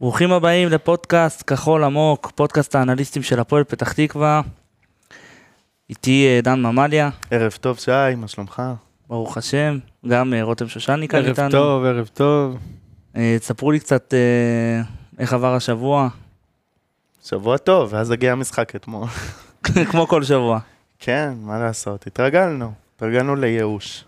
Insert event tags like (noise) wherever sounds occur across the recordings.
ברוכים הבאים לפודקאסט כחול עמוק, פודקאסט האנליסטים של הפועל פתח תקווה. איתי אה, דן ממליה, ערב טוב, שי, מה שלומך? ברוך השם, גם אה, רותם שושני כאן ערב איתנו. טוב, ערב טוב. אה, תספרו לי קצת אה, איך עבר השבוע, שבוע טוב, ואז הגיע המשחק אתמול. (laughs) כמו כל שבוע. כן, מה לעשות, התרגלנו, התרגלנו לייאוש.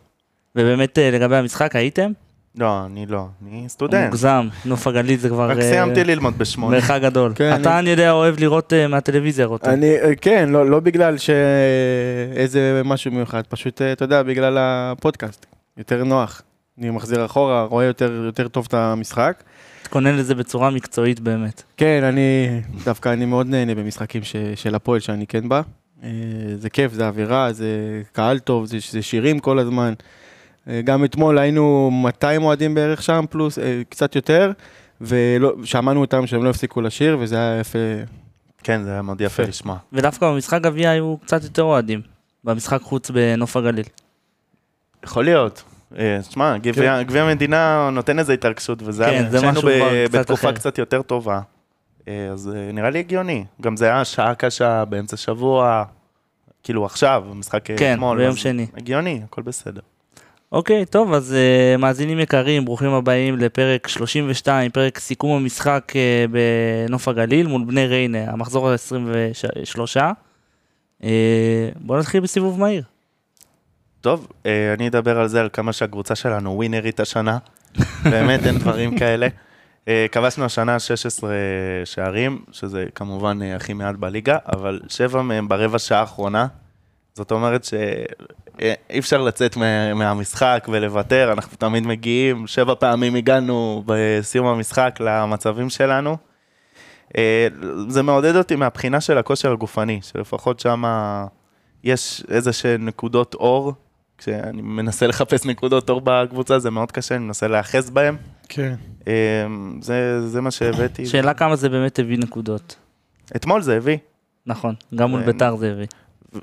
ובאמת אה, לגבי המשחק, הייתם? לא, אני לא, אני סטודנט. מוגזם, נוף הגליל זה כבר רק אה, סיימתי ללמוד בשמונה. מרחק גדול. כן, אתה, אני- יודע, אוהב לראות אה, מהטלוויזיה, רותם. אני, אה, כן, לא, לא בגלל שאיזה משהו מיוחד, פשוט, אתה יודע, בגלל הפודקאסט. יותר נוח. אני מחזיר אחורה, רואה יותר, יותר טוב את המשחק. תתכונן לזה בצורה מקצועית באמת. כן, אני, דווקא אני מאוד נהנה במשחקים ש, של הפועל שאני כן בא. זה כיף, זה אווירה, זה קהל טוב, זה, זה שירים כל הזמן. אה, גם אתמול היינו 200 אוהדים בערך שם, פלוס, אה, קצת יותר, ושמענו אותם שהם לא הפסיקו לשיר, וזה היה יפה. כן, זה היה מאוד יפה. לשמוע. ודווקא במשחק גביע היו קצת יותר אוהדים. במשחק חוץ בנוף הגליל. יכול להיות. אה, תשמע, גביע המדינה נותן איזה התרגשות, וזה כן, היה, זה כשהיינו משהו ב- כבר קצת בתקופה. קצת יותר טובה. אז אה, נראה לי הגיוני. גם זה היה שעה קשה באמצע שבוע, כאילו עכשיו, המשחק כן, אתמול. ביום אז שני. הגיוני, הכל בסדר. אוקיי, טוב, אז uh, מאזינים יקרים, ברוכים הבאים לפרק 32, פרק סיכום המשחק uh, בנוף הגליל מול בני ריינה, המחזור ה-23. Uh, בואו נתחיל בסיבוב מהיר. טוב, אה, אני אדבר על זה, על כמה שהקבוצה שלנו ווינרית השנה. (laughs) באמת אין דברים כאלה. אה, כבשנו השנה 16 שערים, שזה כמובן אה, הכי מעט בליגה, אבל שבע מהם ברבע שעה האחרונה. זאת אומרת שאי אפשר לצאת מה- מהמשחק ולוותר, אנחנו תמיד מגיעים, שבע פעמים הגענו בסיום המשחק למצבים שלנו. אה, זה מעודד אותי מהבחינה של הכושר הגופני, שלפחות שם יש איזה שהן נקודות אור. כשאני מנסה לחפש נקודות אור בקבוצה, זה מאוד קשה, אני מנסה להיאחז בהם. כן. אה, זה, זה מה שהבאתי. שאלה כמה זה באמת הביא נקודות. אתמול זה הביא. נכון, גם מול אה, ביתר זה הביא.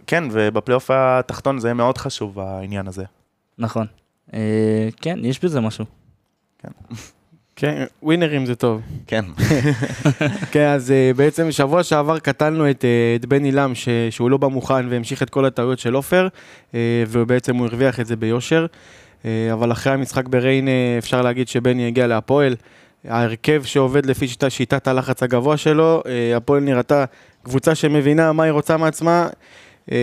כן, ובפלייאוף התחתון זה מאוד חשוב, העניין הזה. נכון. Uh, כן, יש בזה משהו. כן, ווינרים זה טוב. כן. (laughs) כן, אז אה, בעצם שבוע שעבר קטלנו את, אה, את בן עילם, ש- שהוא לא בא מוכן והמשיך את כל הטעויות של עופר, אה, ובעצם הוא הרוויח את זה ביושר. אה, אבל אחרי המשחק בריינה אפשר להגיד שבני הגיע להפועל. ההרכב שעובד לפי שיטה, שיטת הלחץ הגבוה שלו, אה, הפועל נראתה קבוצה שמבינה מה היא רוצה מעצמה. אה,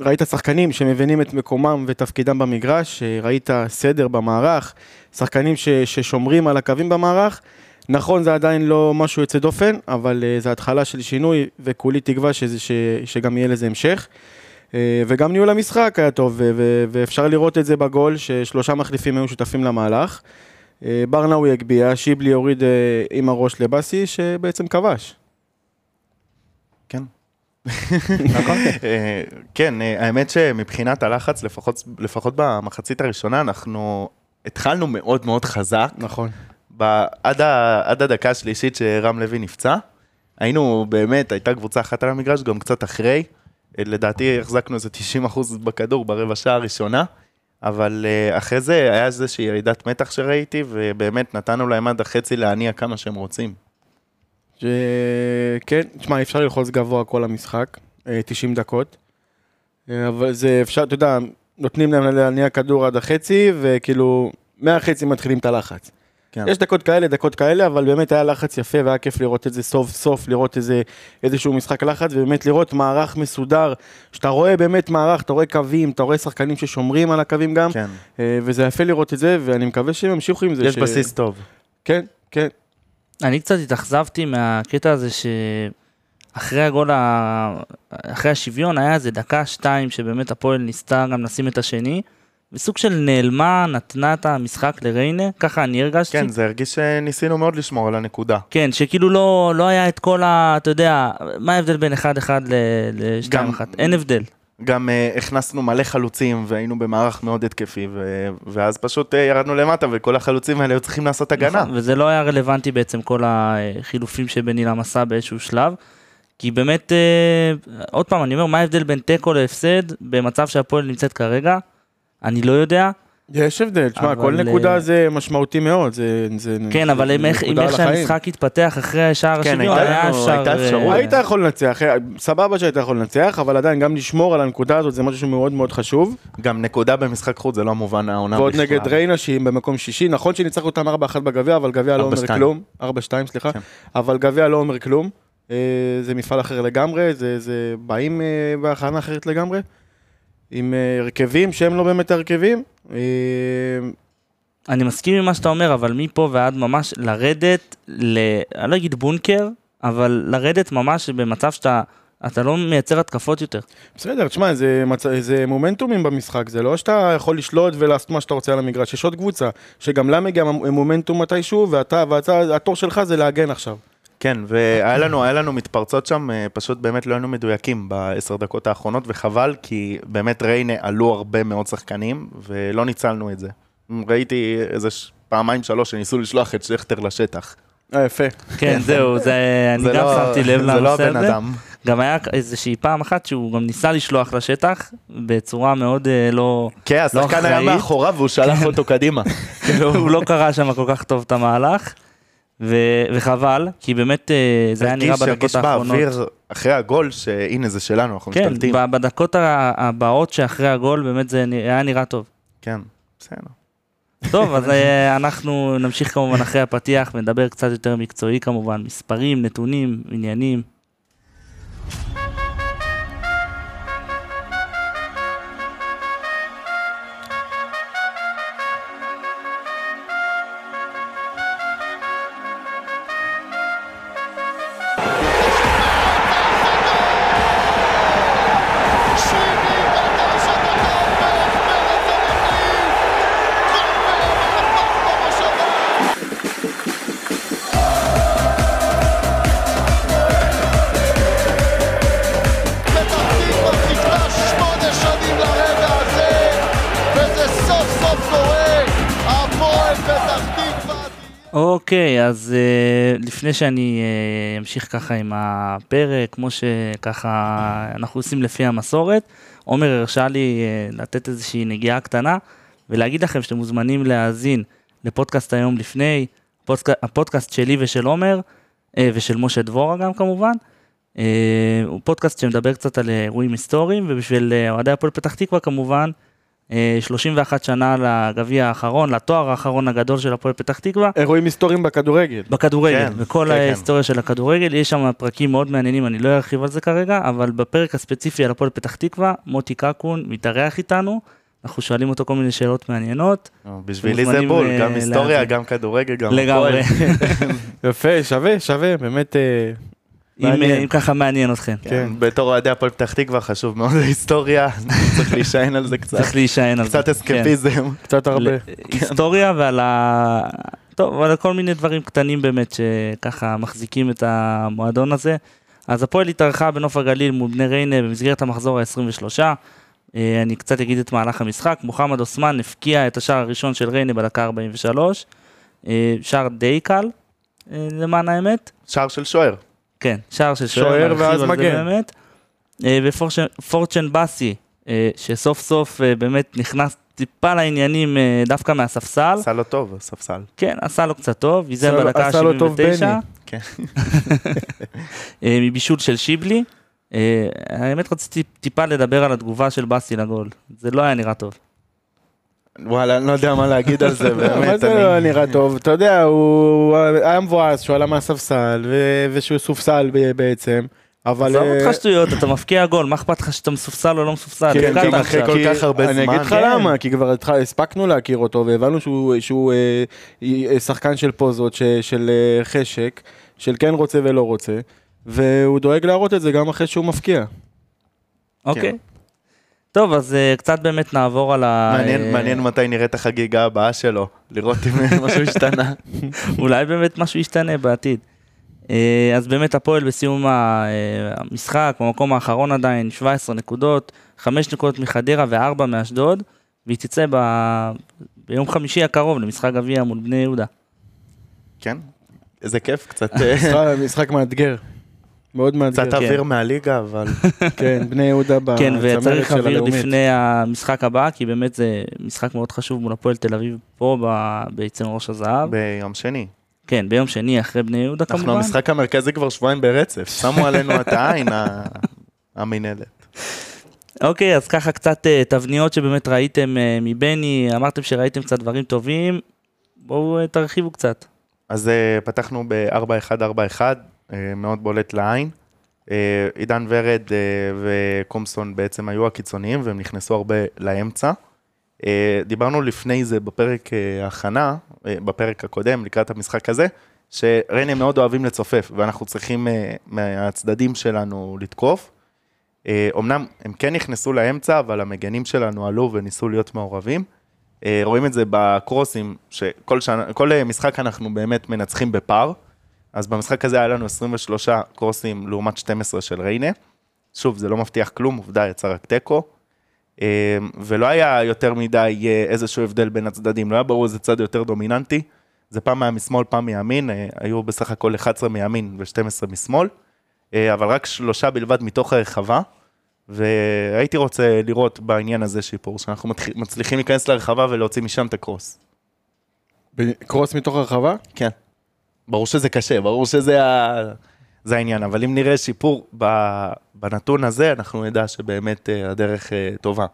ראית שחקנים שמבינים את מקומם ותפקידם במגרש, אה, ראית סדר במערך, שחקנים ש, ששומרים על הקווים במערך. נכון, זה עדיין לא משהו יוצא דופן, אבל uh, זה התחלה של שינוי, וכולי תקווה שזה, ש, שגם יהיה לזה המשך. Uh, וגם ניהול המשחק היה טוב, ו- ו- ואפשר לראות את זה בגול, ששלושה מחליפים היו שותפים למהלך. Uh, ברנאווי הגביה, שיבלי הוריד uh, עם הראש לבאסי, שבעצם כבש. כן. אה, כן, אה, האמת שמבחינת הלחץ, לפחות, לפחות במחצית הראשונה, אנחנו התחלנו מאוד מאוד חזק. נכון. ב- עד, ה, עד הדקה השלישית שרם לוי נפצע, היינו באמת, הייתה קבוצה אחת על המגרש, גם קצת אחרי. אה, לדעתי החזקנו איזה 90% בכדור ברבע שעה הראשונה, אבל אחרי זה היה איזושהי ירידת מתח שראיתי, ובאמת נתנו להם עד החצי להניע כמה שהם רוצים. ש... כן, תשמע, אפשר ללחוץ גבוה כל המשחק, אה, 90 דקות. אה, אבל זה אפשר, אתה יודע, נותנים להם להניע כדור עד החצי, וכאילו, מהחצי מתחילים את הלחץ. כן. יש דקות כאלה, דקות כאלה, אבל באמת היה לחץ יפה והיה כיף לראות את זה סוף סוף, לראות איזה, איזשהו משחק לחץ, ובאמת לראות מערך מסודר, שאתה רואה באמת מערך, אתה רואה קווים, אתה רואה שחקנים ששומרים על הקווים גם, כן, אה, וזה יפה לראות את זה, ואני מקווה שהם ימשיכו עם זה. יש ש... בסיס טוב. כן, כן. אני קצת התאכזבתי מהקטע הזה שאחרי הגול, ה... אחרי השוויון היה איזה דקה שתיים שבאמת הפועל ניסתה גם לשים את השני. וסוג של נעלמה, נתנה את המשחק לריינה, ככה אני הרגשתי. כן, זה הרגיש שניסינו מאוד לשמור על הנקודה. כן, שכאילו לא, לא היה את כל ה... אתה יודע, מה ההבדל בין 1-1 ל-2-1? אין הבדל. גם uh, הכנסנו מלא חלוצים והיינו במערך מאוד התקפי, ו- ואז פשוט uh, ירדנו למטה וכל החלוצים האלה היו צריכים לעשות הגנה. נכון, וזה לא היה רלוונטי בעצם כל החילופים שבן אילם עשה באיזשהו שלב. כי באמת, אה, עוד פעם, אני אומר, מה ההבדל בין תיקו להפסד במצב שהפועל נמצאת כרגע? אני לא יודע, יש הבדל, תשמע, כל אה, נקודה זה משמעותי מאוד, זה... זה כן, זה אבל עם איך נקודה. שהמשחק התפתח אחרי שער כן, השוויון, היה לנו- אפשר... אה, היית יכול לנצח, אה, סבבה שהיית יכול לנצח, אבל עדיין גם לשמור על הנקודה הזאת זה משהו שמאוד מאוד חשוב. גם נקודה במשחק חוץ זה לא מובן העונה בכלל. ועוד נגד ריינה שהיא במקום שישי, נכון שניצחנו אותם 4-1 בגביע, אבל גביע לא אומר 4-2. כלום. 4-2, סליחה. כן. אבל גביע לא אומר כלום. אה, זה מפעל אחר לגמרי, זה, זה באים אה, בהכנה אחרת לגמרי. עם אה, הרכבים שהם לא באמת הרכבים. אה, אני מסכים עם מה שאתה אומר, אבל מפה ועד ממש לרדת, ל... אני לא אגיד בונקר, אבל לרדת ממש במצב שאתה אתה לא מייצר התקפות יותר. בסדר, תשמע, זה, מצ... זה מומנטומים במשחק, זה לא שאתה יכול לשלוט ולעשות מה שאתה רוצה על המגרש, יש עוד קבוצה, שגם לה מגיע מומנטום מתישהו, ואתה, ואתה, התור שלך זה להגן עכשיו. כן, והיה לנו, היה לנו מתפרצות שם, אה, פשוט באמת לא היינו מדויקים בעשר דקות האחרונות, וחבל, כי באמת ריינה עלו הרבה מאוד שחקנים, ולא ניצלנו את זה. ראיתי איזה פעמיים שלוש שניסו לשלוח את שכטר לשטח. אה, יפה. כן, זהו, זה, אני זה גם לא- שמתי לב זה לא לנושא הבן הזה. אדם. גם היה איזושהי פעם אחת שהוא גם ניסה לשלוח לשטח, בצורה מאוד אה, לא... כן, השחקן היה אחראית. מאחוריו והוא שלח אותו קדימה. (laughs) הוא לא קרא שם כל כך טוב את המהלך, ו- וחבל, כי באמת אה, זה היה נראה הרגיש- בדקות הרגיש האחרונות. באוויר אחרי הגול, שהנה זה שלנו, אנחנו כן, משתלטים. ב- בדקות הבאות שאחרי הגול, באמת זה היה נראה טוב. כן, בסדר. טוב, אז אה, אנחנו נמשיך כמובן אחרי הפתיח ונדבר קצת יותר מקצועי כמובן, מספרים, נתונים, עניינים. אוקיי, אז אה, לפני שאני אה, אמשיך ככה עם הפרק, כמו שככה אנחנו עושים לפי המסורת, עומר הרשה לי אה, לתת איזושהי נגיעה קטנה, ולהגיד לכם שאתם מוזמנים להאזין לפודקאסט היום לפני, פודק... הפודקאסט שלי ושל עומר, אה, ושל משה דבורה גם כמובן. אה, הוא פודקאסט שמדבר קצת על אירועים היסטוריים, ובשביל אוהדי הפועל פתח תקווה כמובן, 31 שנה לגביע האחרון, לתואר האחרון הגדול של הפועל פתח תקווה. אירועים היסטוריים בכדורגל. בכדורגל, כן, בכל כן, כן. ההיסטוריה של הכדורגל, יש שם פרקים מאוד מעניינים, אני לא ארחיב על זה כרגע, אבל בפרק הספציפי על הפועל פתח תקווה, מוטי קקון מתארח איתנו, אנחנו שואלים אותו כל מיני שאלות מעניינות, בשבילי זה בול, אה, גם היסטוריה. גם כדורגל, גם לגמרי. (laughs) יפה, שווה, שווה, באמת אה, אם. אה, אם ככה מעניין אתכם, כן, בתור אוהדי הפועל פתח תקווה חשוב מאוד ההיסטוריה, (laughs) צריך להישען על זה קצת. צריך להישען על זה. קצת כן. אסקפיזם. (laughs) קצת הרבה. היסטוריה ועל ה... טוב, ועל כל מיני דברים קטנים באמת שככה מחזיקים את המועדון הזה. אז הפועל התארחה בנוף הגליל מול בני ריינה במסגרת המחזור ה-23. אני קצת אגיד את מהלך המשחק. מוחמד אוסמן הפקיע את השער הראשון של ריינה בדקה 43. אה, שער די קל, אה, למען האמת. שער של שוער. כן, שער של שוער, שוער ואז מגן. באמת. אה, ופורצ'ן באסי, אה, שסוף סוף אה, באמת נכנס טיפה לעניינים דווקא מהספסל. עשה לו טוב, הספסל. כן, עשה לו קצת טוב, לו- בדקה עשה לו טוב ה-79, בני. כן. (laughs) מבישול של שיבלי. האמת רציתי טיפה לדבר על התגובה של באסי לגול, זה לא היה נראה טוב. וואלה, אני לא יודע מה להגיד על זה, (laughs) מה באמת. זה אני- לא נראה טוב? אתה יודע, הוא היה מבואס שהוא עלה מהספסל, ושהוא סופסל ב- בעצם, אבל... עזוב אה, אותך שטויות, אתה מפקיע גול, מה אכפת לך שאתה מסופסל או לא מסופסל? כן, כן, אחרי. כל כך הרבה אני זמן, אגיד לך כן. למה, כי כבר הספקנו להכיר אותו והבנו שהוא, אה, אה, שחקן של פוזות, של אה, חשק, של כן רוצה ולא רוצה, והוא דואג להראות את זה גם אחרי שהוא מפקיע. אוקיי. טוב, אז אה, קצת באמת נעבור על ה... מעניין- אה, מעניין מתי נראה את החגיגה הבאה שלו, לראות אם (laughs) משהו השתנה. (laughs) אולי באמת משהו ישתנה בעתיד. אה, אז באמת הפועל בסיום ה- המשחק, במקום האחרון עדיין, 17 נקודות, 5 נקודות מחדרה ו-4 מאשדוד, והיא תצא ב... ביום חמישי הקרוב למשחק גביע מול בני יהודה. כן, איזה כיף, קצת... (laughs) משחק מאתגר. מאוד מאתגר. קצת אוויר מהליגה, אבל (laughs) כן, בני יהודה (laughs) בצמרת כן, וצריך של אוויר הלאומית. לפני המשחק הבא, כי באמת זה משחק מאוד חשוב מול הפועל תל אביב פה ב- באצטדיון ראש הזהב. ביום שני. כן, ביום שני אחרי בני יהודה אנחנו כמובן. המשחק המרכזי כבר שבועיים ברצף, שמו עלינו את העין (laughs) המינהלת. אוקיי, אז ככה קצת אה, תבניות שבאמת ראיתם אה, מבני, אמרתם שראיתם קצת דברים טובים, בואו אה, תרחיבו קצת. אז פתחנו ב-4-1-4-1, אה, מאוד בולט לעין. אה, עידן ורד אה, וקומסון בעצם היו הקיצוניים והם נכנסו הרבה לאמצע. אה, דיברנו לפני זה בפרק אה, ההכנה, אה, בפרק הקודם, לקראת המשחק הזה, שריינה מאוד אוהבים לצופף ואנחנו צריכים אה, מהצדדים שלנו לתקוף. אה, אמנם הם כן נכנסו לאמצע, אבל המגנים שלנו עלו וניסו להיות מעורבים. אה, רואים את זה בקרוסים, שכל שנה, אה, משחק אנחנו באמת מנצחים בפער. אז במשחק הזה היה לנו 23 קרוסים לעומת 12 של ריינה. שוב, זה לא מבטיח כלום, עובדה, יצא רק תיקו. אה, ולא היה יותר מדי אה, איזשהו הבדל בין הצדדים, לא היה ברור איזה צד יותר דומיננטי. זה פעם היה משמאל, פעם מימין, אה, היו בסך הכל 11 מימין ו-12 משמאל, אבל רק שלושה בלבד מתוך הרחבה. והייתי רוצה לראות בעניין הזה שיפור, שאנחנו מצליחים להיכנס לרחבה ולהוציא משם את הקרוס. קרוס מתוך הרחבה? כן. ברור שזה קשה, ברור שזה ה... זה העניין, אבל אם נראה שיפור ב... בנתון הזה, אנחנו נדע שבאמת אה, הדרך אה, טובה.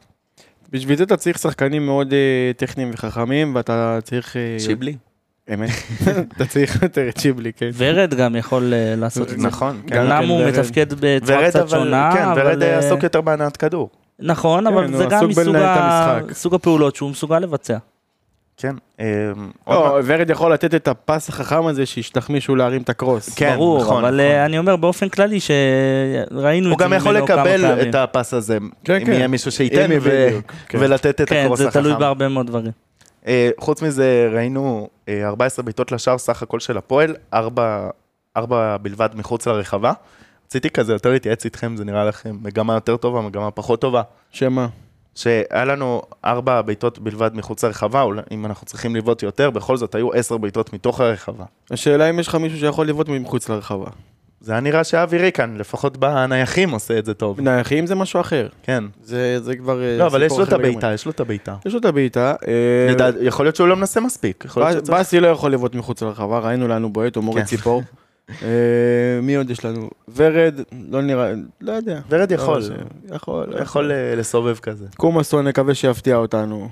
בשביל זה אתה צריך שחקנים מאוד אה, טכניים וחכמים, ואתה צריך... שיבלי. (laughs) אמת. (laughs) אתה צריך יותר את שיבלי, כן. ורד גם יכול לעשות את זה. נכון, כן. גם אמנם הוא ורד. מתפקד בצורה קצת שונה, כן, ורד עסוק יותר בהנעת כדור. נכון, כן, אבל הוא זה גם מסוג הפעולות שהוא מסוגל לבצע. כן. עוד לא, ורד יכול לתת את הפס החכם הזה שישלח מישהו להרים את הקרוס. כן, ברור, נכון, אבל נכון. אה, אני אומר באופן כללי שראינו הוא את זה גם יכול ממנו כמה לקבל פעמים. את הפס הזה, כן, אם כן. יהיה מישהו שייתן ו- כן. ולתת את כן, הקרוס זה החכם. תלוי בהרבה מאוד דברים. אה, חוץ מזה, ראינו אה, 14 בעיטות לשער סך הכל של הפועל, 4, 4 בלבד מחוץ לרחבה. רציתי כזה יותר להתייעץ איתכם, זה נראה לכם מגמה יותר טובה, מגמה פחות טובה. שמה? שהיה לנו 4 בעיטות בלבד מחוץ לרחבה, אולי אם אנחנו צריכים לבעוט יותר, בכל זאת היו 10 בעיטות מתוך הרחבה. השאלה אם יש לך מישהו שיכול לבעוט מחוץ לרחבה. זה היה נראה שאבי ריקן, לפחות בנייחים עושה את זה טוב. נייחים זה משהו אחר. כן. זה זה כבר אה, לא, אבל יש לו את. הבעיטה, יש לו את הבעיטה. יש לו את הבעיטה. אה, יכול להיות שהוא לא מנסה מספיק. יכול להיות ב- שצריך- באסי לא יכול לבעוט מחוץ לרחבה, ראינו לאן הוא בועט, הוא מוריד כן. ציפור. (laughs) אה, מי עוד יש לנו? ורד, לא נראה, לא יודע. ורד יכול. לא, ש- יכול. יכול אה, לסובב כזה. קומאסון נקווה שיפתיע אותנו.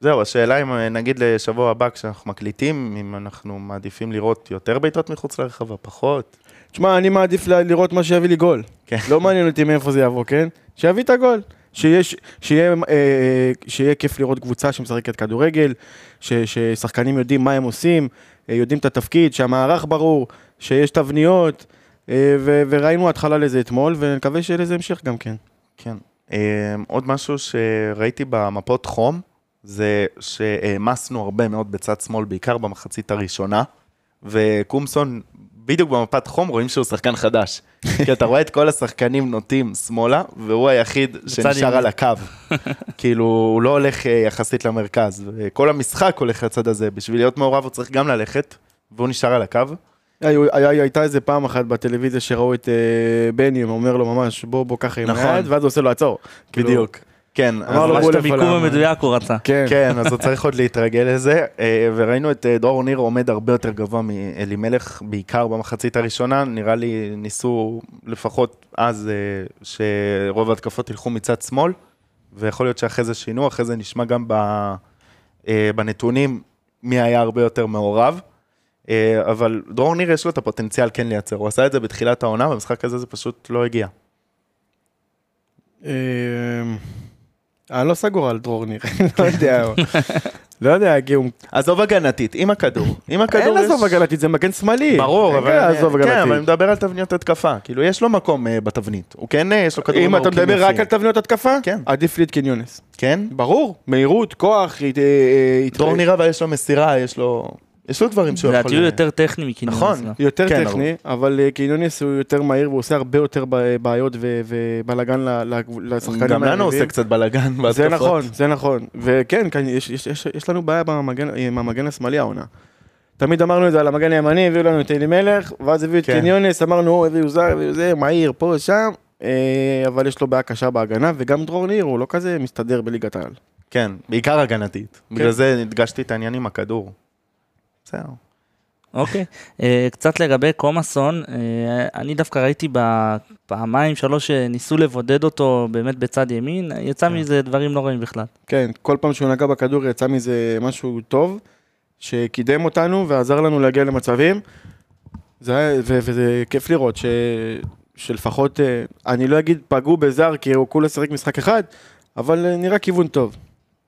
זהו, השאלה אם אה, נגיד לשבוע הבא כשאנחנו מקליטים, אם אנחנו מעדיפים לראות יותר בעיטות מחוץ לרחבה, פחות. תשמע, אני מעדיף לראות מה שיביא לי גול. כן. לא מעניין אותי מאיפה זה יבוא, כן? שיביא את הגול. שיש, שיהיה, אה, שיהיה כיף לראות קבוצה שמשחקת כדורגל, ש, ששחקנים יודעים מה הם עושים, יודעים את התפקיד, שהמערך ברור, שיש תבניות, אה, ו, וראינו התחלה לזה אתמול, ונקווה שיהיה לזה המשך גם כן. כן. אה, עוד משהו שראיתי במפות חום, זה שהעמסנו הרבה מאוד בצד שמאל, בעיקר במחצית הראשונה, וקומסון, בדיוק במפת חום רואים שהוא שחקן חדש. כי אתה רואה את כל השחקנים נוטים שמאלה, והוא היחיד שנשאר. על הקו. (laughs) כאילו, הוא לא הולך אה, יחסית למרכז, וכל המשחק הולך לצד הזה. בשביל להיות מעורב הוא צריך גם ללכת, והוא נשאר על הקו. הייתה איזה פעם אחת בטלוויזיה שראו את אה, בני, הוא אומר לו ממש, בוא, בוא ככה עם נכון. היד, ואז הוא עושה לו עצור. כאילו, בדיוק. כן, אמר אז לו, ממש את המיקום. המדויק הוא רצה. כן. כן, אז הוא צריך עוד להתרגל לזה, אה, וראינו את אה, דרור ניר עומד הרבה יותר גבוה מאלימלך, בעיקר במחצית הראשונה, נראה לי ניסו לפחות אז אה, שרוב ההתקפות ילכו מצד שמאל, ויכול להיות שאחרי זה שינו, אחרי זה נשמע גם בנתונים מי היה הרבה יותר מעורב. אבל דרור ניר יש לו את הפוטנציאל כן לייצר, הוא עשה את זה בתחילת העונה, במשחק הזה זה פשוט לא הגיע. אה, אני לא סגור על דרור ניר, (laughs) לא יודע, לא יודע, כי הוא... עזוב הגנתית, עם הכדור, עם הכדור אין יש... לעזוב הגנתית, זה מגן שמאלי. ברור, אבל לעזוב כן, אבל אני הגנתית. מדבר על תבניות התקפה. כאילו, יש לו מקום אה, בתבנית. הוא כן, אה, יש לו כדורים אם אתה מדבר רק. על תבניות התקפה, כן. עדיף לי את קניונס. כן? ברור, מהירות, כוח, אה, דרור נראה, אבל יש לו מסירה, יש לו... יש לו דברים שהוא יכול... לדעתי הוא יותר טכני מקינון. נכון. יותר כן, טכני, אבל אה, קניונס הוא יותר מהיר והוא עושה הרבה יותר ב- בעיות ו- ובלאגן ל- ל- לשחקנים גם לנו. עושה קצת בלאגן בהתקפות. זה נכון, זה נכון. וכן, כאן יש, יש, יש, יש לנו בעיה במגן, עם המגן השמאלי העונה. תמיד אמרנו את זה על המגן הימני, הביאו לנו את אלימלך, ואז הביאו את כן. קניונס, אמרנו, "או, הביאו זר, הביאו זה, מהיר, פה, שם, אה, אבל יש לו בעיה קשה בהגנה, וגם דרור ניר, הוא לא כזה מסתדר בליגת העל. כן, בעיקר הגנתית. בגלל זה הדגשתי את העניין עם הכדור. בסדר. אוקיי. אה, קצת לגבי קומאסון, אה, אני דווקא ראיתי בפעמיים, שלוש שניסו לבודד אותו באמת בצד ימין, יצא כן. מזה דברים לא רעים בכלל. כן, כל פעם שהוא נגע בכדור יצא מזה משהו טוב, שקידם אותנו ועזר לנו להגיע למצבים. זה היה, ו- וזה כיף לראות ש, שלפחות, אה, אני לא אגיד פגעו בזר כי הוא כולה שיחק משחק אחד, אבל אה, נראה כיוון טוב.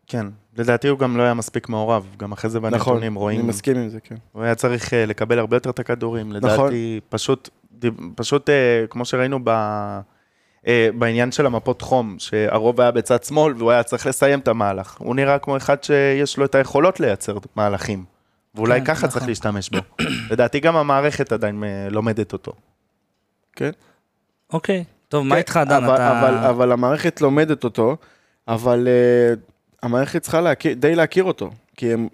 כן, לדעתי הוא גם לא היה מספיק מעורב, גם אחרי זה בנתונים נכון, רואים, אני מסכים עם זה, כן. הוא היה צריך אה, לקבל הרבה יותר את הכדורים, נכון. לדעתי פשוט, דיב- פשוט אה, כמו שראינו ב... אה, בעניין של המפות חום, שהרוב היה בצד שמאל והוא היה צריך לסיים את המהלך. הוא נראה כמו אחד שיש לו את היכולות לייצר מהלכים, ואולי כן, ככה נכון. צריך להשתמש בו. (coughs) לדעתי גם המערכת עדיין לומדת אותו. כן. אוקיי, טוב, מה כן, איתך דן? אבל, אתה... אבל, אבל המערכת לומדת אותו, אבל uh, המערכת צריכה להכיר, די להכיר אותו, כי הם,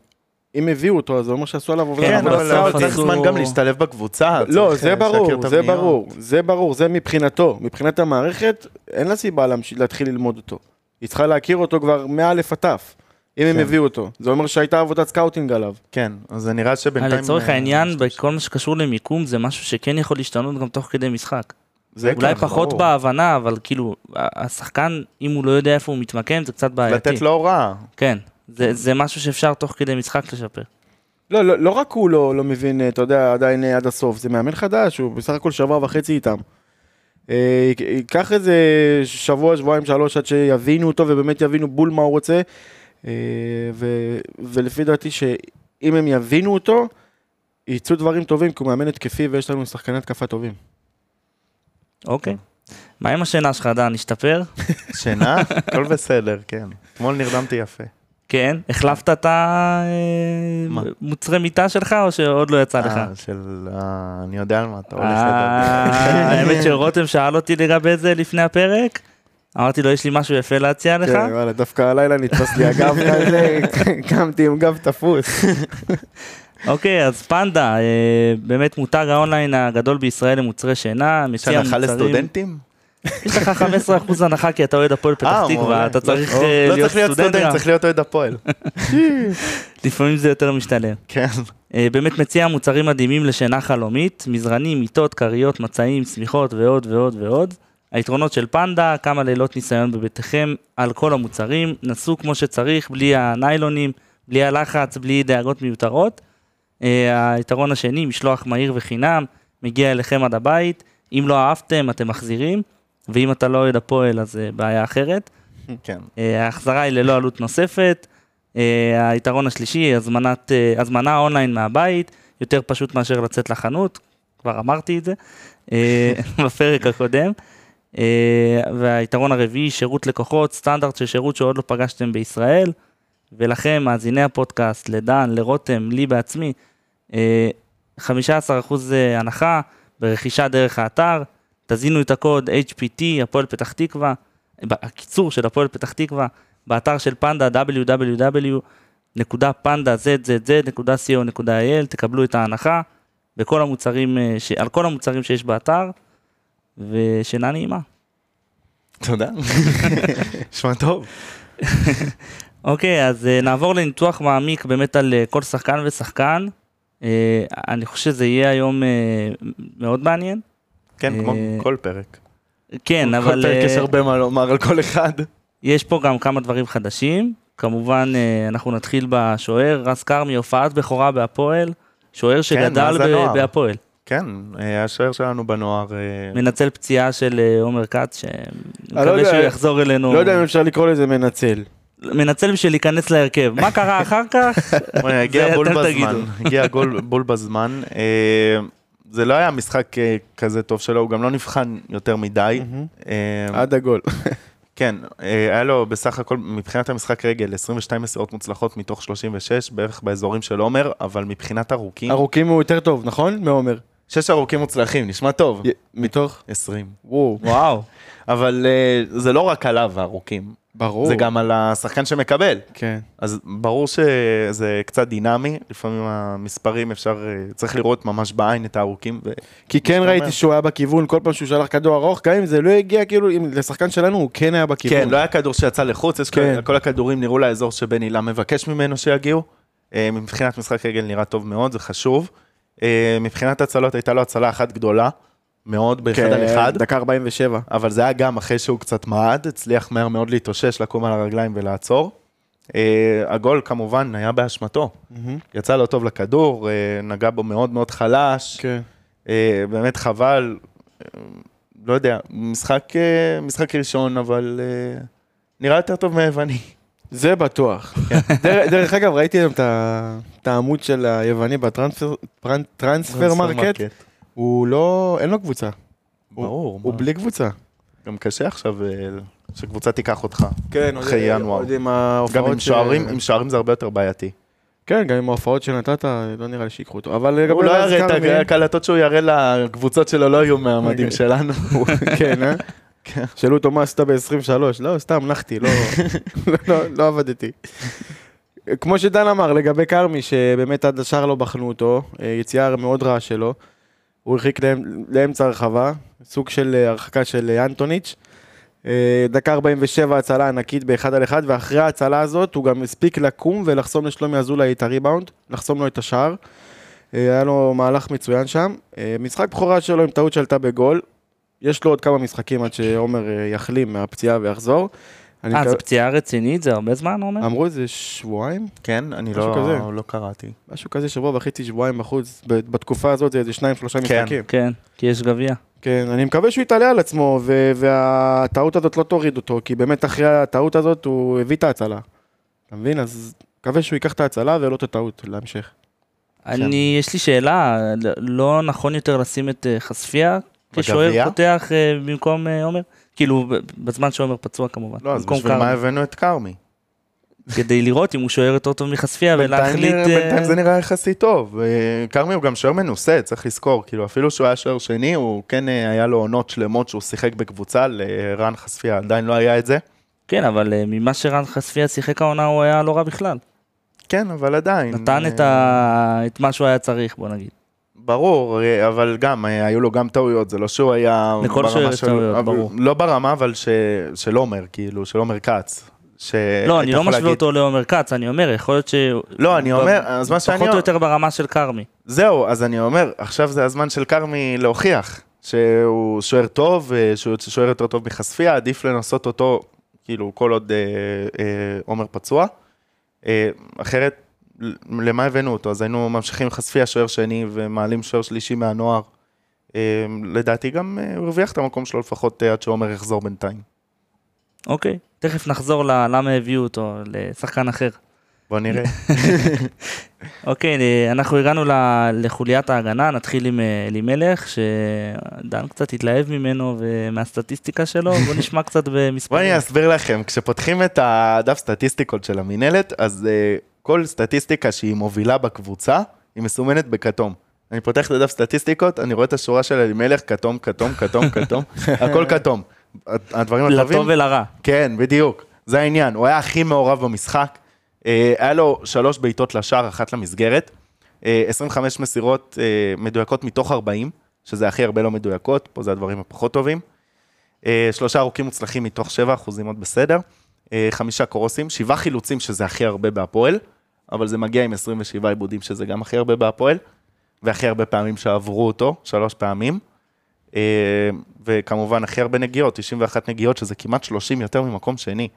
אם הביאו אותו, אז זה אומר שעשו עליו עבודה. כן, אבל. צריך זמן גם להשתלב בקבוצה. לא, זה אה, ברור, זה. ברור, זה ברור, זה מבחינתו. מבחינת המערכת, אין לה סיבה. להתחיל ללמוד אותו. היא צריכה להכיר אותו כבר מא' עד ת', אם הם כן. הביאו אותו. זה אומר שהייתה עבודת scouting עליו. כן, אז זה נראה אה, שבינתיים... לצורך אה, העניין. בכל מה שקשור למיקום, זה משהו שכן יכול להשתנות גם תוך כדי משחק. זה אולי כן, פחות ברור. בהבנה, אבל כאילו, השחקן, אם הוא לא יודע איפה הוא מתמקם, זה קצת בעייתי. לתת לו הוראה. כן, זה, זה משהו שאפשר תוך כדי משחק לשפר. לא, לא, לא רק הוא לא, לא מבין, אה, אתה יודע, עדיין אה, עד הסוף, זה מאמן חדש, הוא בסך הכל שבוע וחצי איתם. אה, יק- ייקח איזה שבוע, שבועיים, שלוש, עד שיבינו אותו ובאמת יבינו בול מה הוא רוצה. אה, ו, ולפי דעתי שאם הם יבינו אותו, יצאו דברים טובים, כי הוא מאמן התקפי ויש לנו שחקני התקפה טובים. אוקיי. מה עם השינה שלך, דן? השתפר? (laughs) שינה, הכל בסדר, כן. אתמול נרדמתי יפה. כן. החלפת את? המוצרי מיטה שלך, או שעוד לא יצא לך? אה, של... אה, אני יודע על מה אתה הולך אה, לדבר. (laughs) האמת שרותם שאל אותי לגבי זה לפני הפרק. אמרתי לו, יש לי משהו יפה להציע לך. כן, וואלה, דווקא הלילה נתפס לי הגב כזה, (laughs) קמתי עם גב תפוס. אוקיי, אז פנדה, אה, באמת מותג האונליין הגדול בישראל למוצרי שינה. יש מציע הנחה לסטודנטים? יש לך 15% הנחה כי אתה אוהד הפועל פתח אה, תקווה, מעולה. אתה צריך לא- אה, לא להיות צריך להיות סטודנט סטודנט, גם. צריך להיות אוהד הפועל. (laughs) (laughs) לפעמים זה יותר משתלם. כן. באמת מציע מוצרים מדהימים לשינה חלומית, מזרנים, מיטות, כריות, מצעים, שמיכות ועוד ועוד ועוד. היתרונות של פנדה, כמה לילות ניסיון בביתכם על כל המוצרים, נסו כמו שצריך, בלי הניילונים, בלי הלחץ, בלי דאגות מיותרות. אה, היתרון השני, משלוח מהיר וחינם, מגיע אליכם עד הבית, אם לא אהבתם אתם מחזירים, ואם אתה לא אוהד הפועל אז אה, בעיה אחרת. (laughs) כן. אה, ההחזרה היא ללא עלות נוספת. היתרון השלישי הזמנת, הזמנה אונליין מהבית, יותר פשוט מאשר לצאת לחנות, כבר אמרתי את זה (laughs) בפרק הקודם. והיתרון הרביעי, שירות לקוחות, סטנדרט של שירות שעוד לא פגשתם בישראל. ולכם, מאזיני הפודקאסט, לדן, לרותם, לי בעצמי, אה, 15% אה, הנחה ברכישה דרך האתר. תזינו את הקוד HPT, הפועל פתח תקווה, הקיצור של הפועל פתח תקווה, באתר של פנדה www.pandazz.co.il, תקבלו את ההנחה בכל המוצרים, אה, ש... על כל המוצרים שיש באתר, ושינה נעימה. תודה. (laughs) נשמע טוב. (laughs) אוקיי, אז אה, נעבור לניתוח מעמיק באמת על אה, כל שחקן ושחקן. אה, אני חושב שזה יהיה היום אה, מאוד מעניין. כן, כמו אה, כל פרק. כן, כל אבל פרק יש אה, הרבה מה לומר על כל אחד. יש פה גם כמה דברים חדשים. כמובן, אה, אנחנו נתחיל בשוער, רז כרמי, הופעת בכורה בהפועל, שוער שגדל מאז ב- הנוער. בהפועל. כן, השוער שלנו בנוער. מנצל פציעה של עומר כץ, לא שמקווה שהוא יחזור אלינו. לא יודע אם אפשר לקרוא לזה מנצל. מנצל בשביל להיכנס להרכב. מה קרה אחר כך? (laughs) אה, הגיע בול בזמן. הגיע גול בול בזמן. אה, זה לא היה משחק אה, כזה טוב שלו, הוא גם לא נבחן יותר מדי. אה, עד הגול. (laughs) כן, אה, היה לו בסך הכל, מבחינת המשחק רגל, 22 מסירות מוצלחות מתוך 36, בערך באזורים של עומר, אבל מבחינת ארוכים, ארוכים הוא יותר טוב, נכון? מעומר. שש ארוכים מוצלחים, נשמע טוב. מתוך? 20. וואו, וואו. אבל אה, זה לא רק עליו הארוכים, ברור. זה גם על השחקן שמקבל. כן. אז ברור שזה קצת דינמי, לפעמים המספרים אפשר, אה, צריך לראות ממש בעין את הארוכים. ו... כי כן ראיתי אומר. שהוא היה בכיוון, כל פעם שהוא שלח כדור ארוך, גם אם זה לא הגיע, כאילו, אם לשחקן שלנו, הוא כן היה בכיוון. כן, לא היה כדור שיצא לחוץ, יש כן. כל, כל הכדורים נראו לאזור שבן הילה מבקש ממנו שיגיעו. אה, מבחינת משחק רגל נראה טוב מאוד, זה חשוב. אה, מבחינת הצלות הייתה לו הצלה אחת גדולה, מאוד באחד כן, על אחד, דקה 47. אבל זה היה גם אחרי שהוא קצת מעד, הצליח מהר מאוד להתאושש, לקום על הרגליים ולעצור. אה, הגול כמובן היה באשמתו, יצא לא טוב לכדור, אה, נגע בו מאוד מאוד חלש, כן. אה, באמת חבל, אה, לא יודע, משחק, אה, משחק ראשון, אבל אה, נראה יותר טוב מהיווני. זה בטוח. (laughs) דרך- דרך אגב, ראיתי היום את העמוד של היווני ב Transfermarkt, הוא לא, אין לו קבוצה. ברור, הוא? בלי קבוצה. גם קשה עכשיו אה, שקבוצה תיקח אותך. כן, אחרי ינואר. עוד עם גם עם ש- שוערים, עם שוערים זה הרבה יותר בעייתי. כן, גם עם ההופעות שנתת, לא נראה לי שיקחו אותו. אבל לגבי הוא לא יראה את ההקלטות שהוא יראה לקבוצות שלו, לא יהיו מהמדים אוקיי. שלנו. (laughs) כן, אה? כן. שאלו אותו מה עשית ב-23, לא, סתם נחתי, (laughs) לא, לא, לא עבדתי. כמו שדן אמר לגבי כרמי, שבאמת עד השאר לא בחנו אותו, אה, יציאה מאוד רעה שלו, הוא הרחיק לאמ- לאמצע הרחבה, סוג של אה, הרחקה של אה, אנטוניץ'. אה, דקה 47 הצלה ענקית באחד על אחד, ואחרי ההצלה הזאת הוא גם הספיק לקום ולחסום לשלומי אזולאי את הריבאונד, לחסום לו את השער. היה לו מהלך מצוין שם. משחק בכורה שלו עם טעות שעלתה בגול. יש לו עוד כמה משחקים עד שעומר יחלים מהפציעה ויחזור. אה, זו פציעה רצינית? זה הרבה זמן, עומר? אמרו איזה שבועיים? כן, אני. לא לא קראתי. משהו כזה, שבוע וחצי, שבועיים בחוץ. בתקופה הזאת זה איזה שניים, שלושה כן. משחקים. כן, כי יש גביע. כן, אני מקווה שהוא יתעלה על עצמו, ו- והטעות הזאת לא תוריד אותו, כי באמת אחרי הטעות הזאת הוא הביא את ההצלה. אתה מבין? אז מקווה שהוא ייקח את ההצלה ולא את הטעות להמשך. אני, יש לי שאלה, לא נכון יותר לשים את אה, חספיה כשוער? פותח אה, במקום אה, עומר? כאילו, בזמן שעומר פצוע כמובן. לא, אז בשביל מה. הבאנו את כרמי? כדי לראות אם הוא שוער יותר טוב בינתיים ולהחליט... אה, בינתיים זה נראה יחסית טוב. אה, כרמי הוא גם שוער מנוסה, צריך לזכור. כאילו, אפילו שהוא היה שוער שני, הוא כן אה, היה לו עונות שלמות שהוא שיחק בקבוצה, לרן חשפיה עדיין לא היה את זה. כן, אבל ממה שרן חספיה שיחק העונה הוא היה לא רע בכלל. כן, אבל עדיין. נתן את ה- את מה שהוא היה צריך, בוא נגיד. ברור, אה, אבל גם, אה, היו לו גם טעויות, זה לא שהוא היה... לכל ברמה שוער יש של- טעויות, ברור. לא ברמה, אבל ש- של עומר, כאילו, של עומר כץ. ש- לא, אני לא משווה להגיד- אותו לעומר כץ, אני אומר, יכול להיות שהוא... לא, אני אומר, אז מה שאני... פחות או יותר ברמה של כרמי. זהו, אז אני אומר, עכשיו זה הזמן של כרמי להוכיח שהוא שוער טוב, אה, שהוא שוער יותר טוב מחשפיה, עדיף לנסות אותו, כאילו, כל עוד אה, אה, עומר פצוע. אה, אחרת, למה הבאנו אותו? אז היינו ממשיכים עם חשפיה שוער שני ומעלים שוער שלישי מהנוער. אה, לדעתי גם אה, הוא הרוויח את המקום שלו לפחות אה, עד שעומר יחזור בינתיים. אוקיי, תכף נחזור ל- למה הביאו אותו לשחקן אחר. בוא נראה. (laughs) אוקיי, אנחנו הגענו לחוליית ההגנה, נתחיל עם אלימלך, שדן קצת התלהב ממנו ומהסטטיסטיקה שלו, בוא (laughs) נשמע קצת במספרים. אני אסביר לכם, כשפותחים את הדף סטטיסטיקות של המינהלת, אז uh, כל סטטיסטיקה שהיא מובילה בקבוצה, היא מסומנת בכתום. אני פותח את הדף סטטיסטיקות, אני רואה את השורה של אלימלך, כתום, כתום, כתום, כתום, (laughs) הכל כתום. הדברים הטובים, לטוב ולרע. כן, בדיוק, זה העניין. הוא היה הכי מעורב במשחק, אה, היה לו שלוש בעיטות לשער, אחת למסגרת, אה, 25 מסירות אה, מדויקות מתוך 40, שזה הכי הרבה לא מדויקות, פה זה הדברים הפחות טובים. אה, שלושה ארוכים מוצלחים מתוך 7 אחוזים עוד בסדר. אה, חמישה קורוסים, שבעה חילוצים, שזה הכי הרבה בהפועל, אבל זה מגיע עם 27 עיבודים, שזה גם הכי הרבה בהפועל, והכי הרבה פעמים שעברו אותו, שלוש פעמים. אה, וכמובן, הכי הרבה נגיעות, 91 נגיעות, שזה כמעט 30 יותר ממקום שני.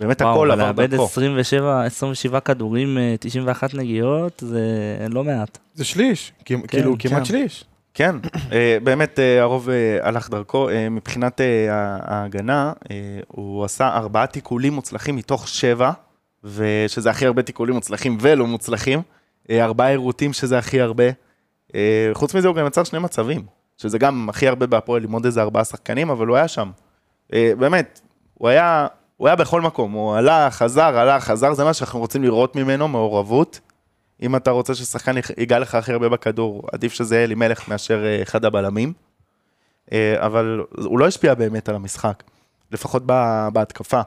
באמת הכל וואו, אבל עבר לאבד דרכו. 27, 27 כדורים, אה, 91 נגיעות, זה לא מעט. זה שליש, כאילו כאילו כן. כמעט שליש. כן, אה, באמת אה, הרוב אה, הלך דרכו. אה, מבחינת אה, ההגנה, אה, הוא עשה ארבעה תיקולים מוצלחים מתוך שבע, ושזה הכי הרבה תיקולים מוצלחים ולא מוצלחים. אה, ארבעה עירותים שזה הכי הרבה. אה, חוץ מזה הוא גם יצר שני מצבים, שזה גם הכי הרבה בהפועל עם עוד איזה ארבעה שחקנים, אבל הוא היה שם. אה, באמת, הוא היה, הוא היה בכל מקום, הוא עלה, חזר, עלה, חזר, זה מה שאנחנו רוצים לראות ממנו, מעורבות. אם אתה רוצה ששחקן ייגע לך הכי הרבה בכדור, עדיף שזה יהיה אלימלך מאשר אחד הבלמים. אבל הוא לא השפיע באמת על המשחק, לפחות בה- בהתקפה.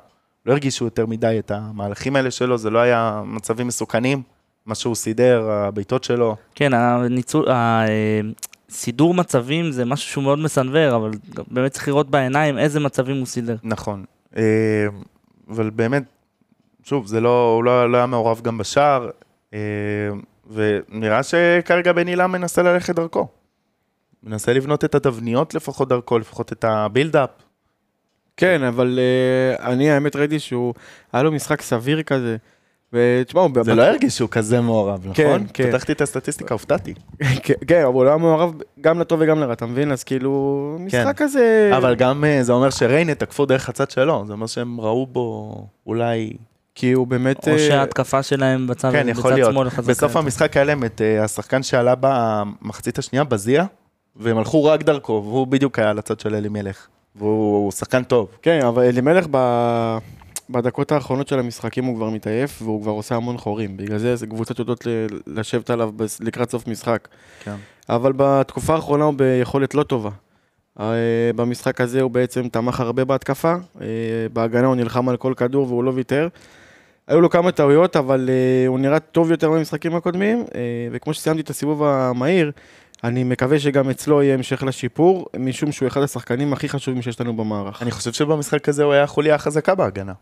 לא הרגישו יותר מדי את המהלכים האלה שלו, זה לא היה מצבים מסוכנים, מה שהוא סידר, הבעיטות שלו. כן, הניצול, הסידור מצבים זה משהו שהוא מאוד מסנוור, אבל באמת צריך לראות בעיניים איזה מצבים הוא סידר. נכון. אה, אבל באמת, שוב, זה לא, הוא לא, לא היה מעורב גם בשער, אה, ונראה שכרגע בן הילה מנסה ללכת דרכו. מנסה לבנות את התבניות לפחות דרכו, לפחות את הבילדאפ. כן, אבל אה, אני האמת ראיתי שהוא, היה לו משחק סביר כזה. ותשמע, הוא... זה לא הרגיש שהוא כזה מעורב, כן, נכון? כן. פתחתי את הסטטיסטיקה, הופתעתי. (laughs) כן, כן, אבל הוא לא היה מעורב גם לטוב וגם לרע, אתה מבין? אז כאילו, משחק כזה... כן. אבל גם אה, זה אומר שריינה תקפו דרך הצד שלו, זה אומר שהם ראו בו אולי... כי הוא באמת... או אה, שההתקפה שלהם בצד, כן, יכול להיות. שמאל חזקה. בסוף יותר. המשחק היה להם את השחקן שעלה במחצית השנייה, בזיה, והם הלכו רק דרכו, והוא בדיוק היה על הצד של אלימלך. והוא שחקן טוב. כן, אבל אלימלך ב... בדקות האחרונות של המשחקים הוא כבר מתעייף, והוא כבר עושה המון חורים. בגלל זה זה קבוצות יודעות ל- לשבת עליו לקראת סוף משחק. כן. אבל בתקופה האחרונה הוא ביכולת לא טובה. אה, במשחק הזה הוא בעצם תמך הרבה בהתקפה, אה, בהגנה הוא נלחם על כל כדור והוא לא ויתר. היו לו כמה טעויות, אבל אה, הוא נראה טוב יותר במשחקים הקודמים, וכמו שסיימתי את הסיבוב המהיר, אני מקווה שגם אצלו יהיה המשך לשיפור, משום שהוא אחד השחקנים הכי חשובים שיש לנו במערך. אני חושב שבמשחק הזה הוא היה החוליה החזקה בהגנה.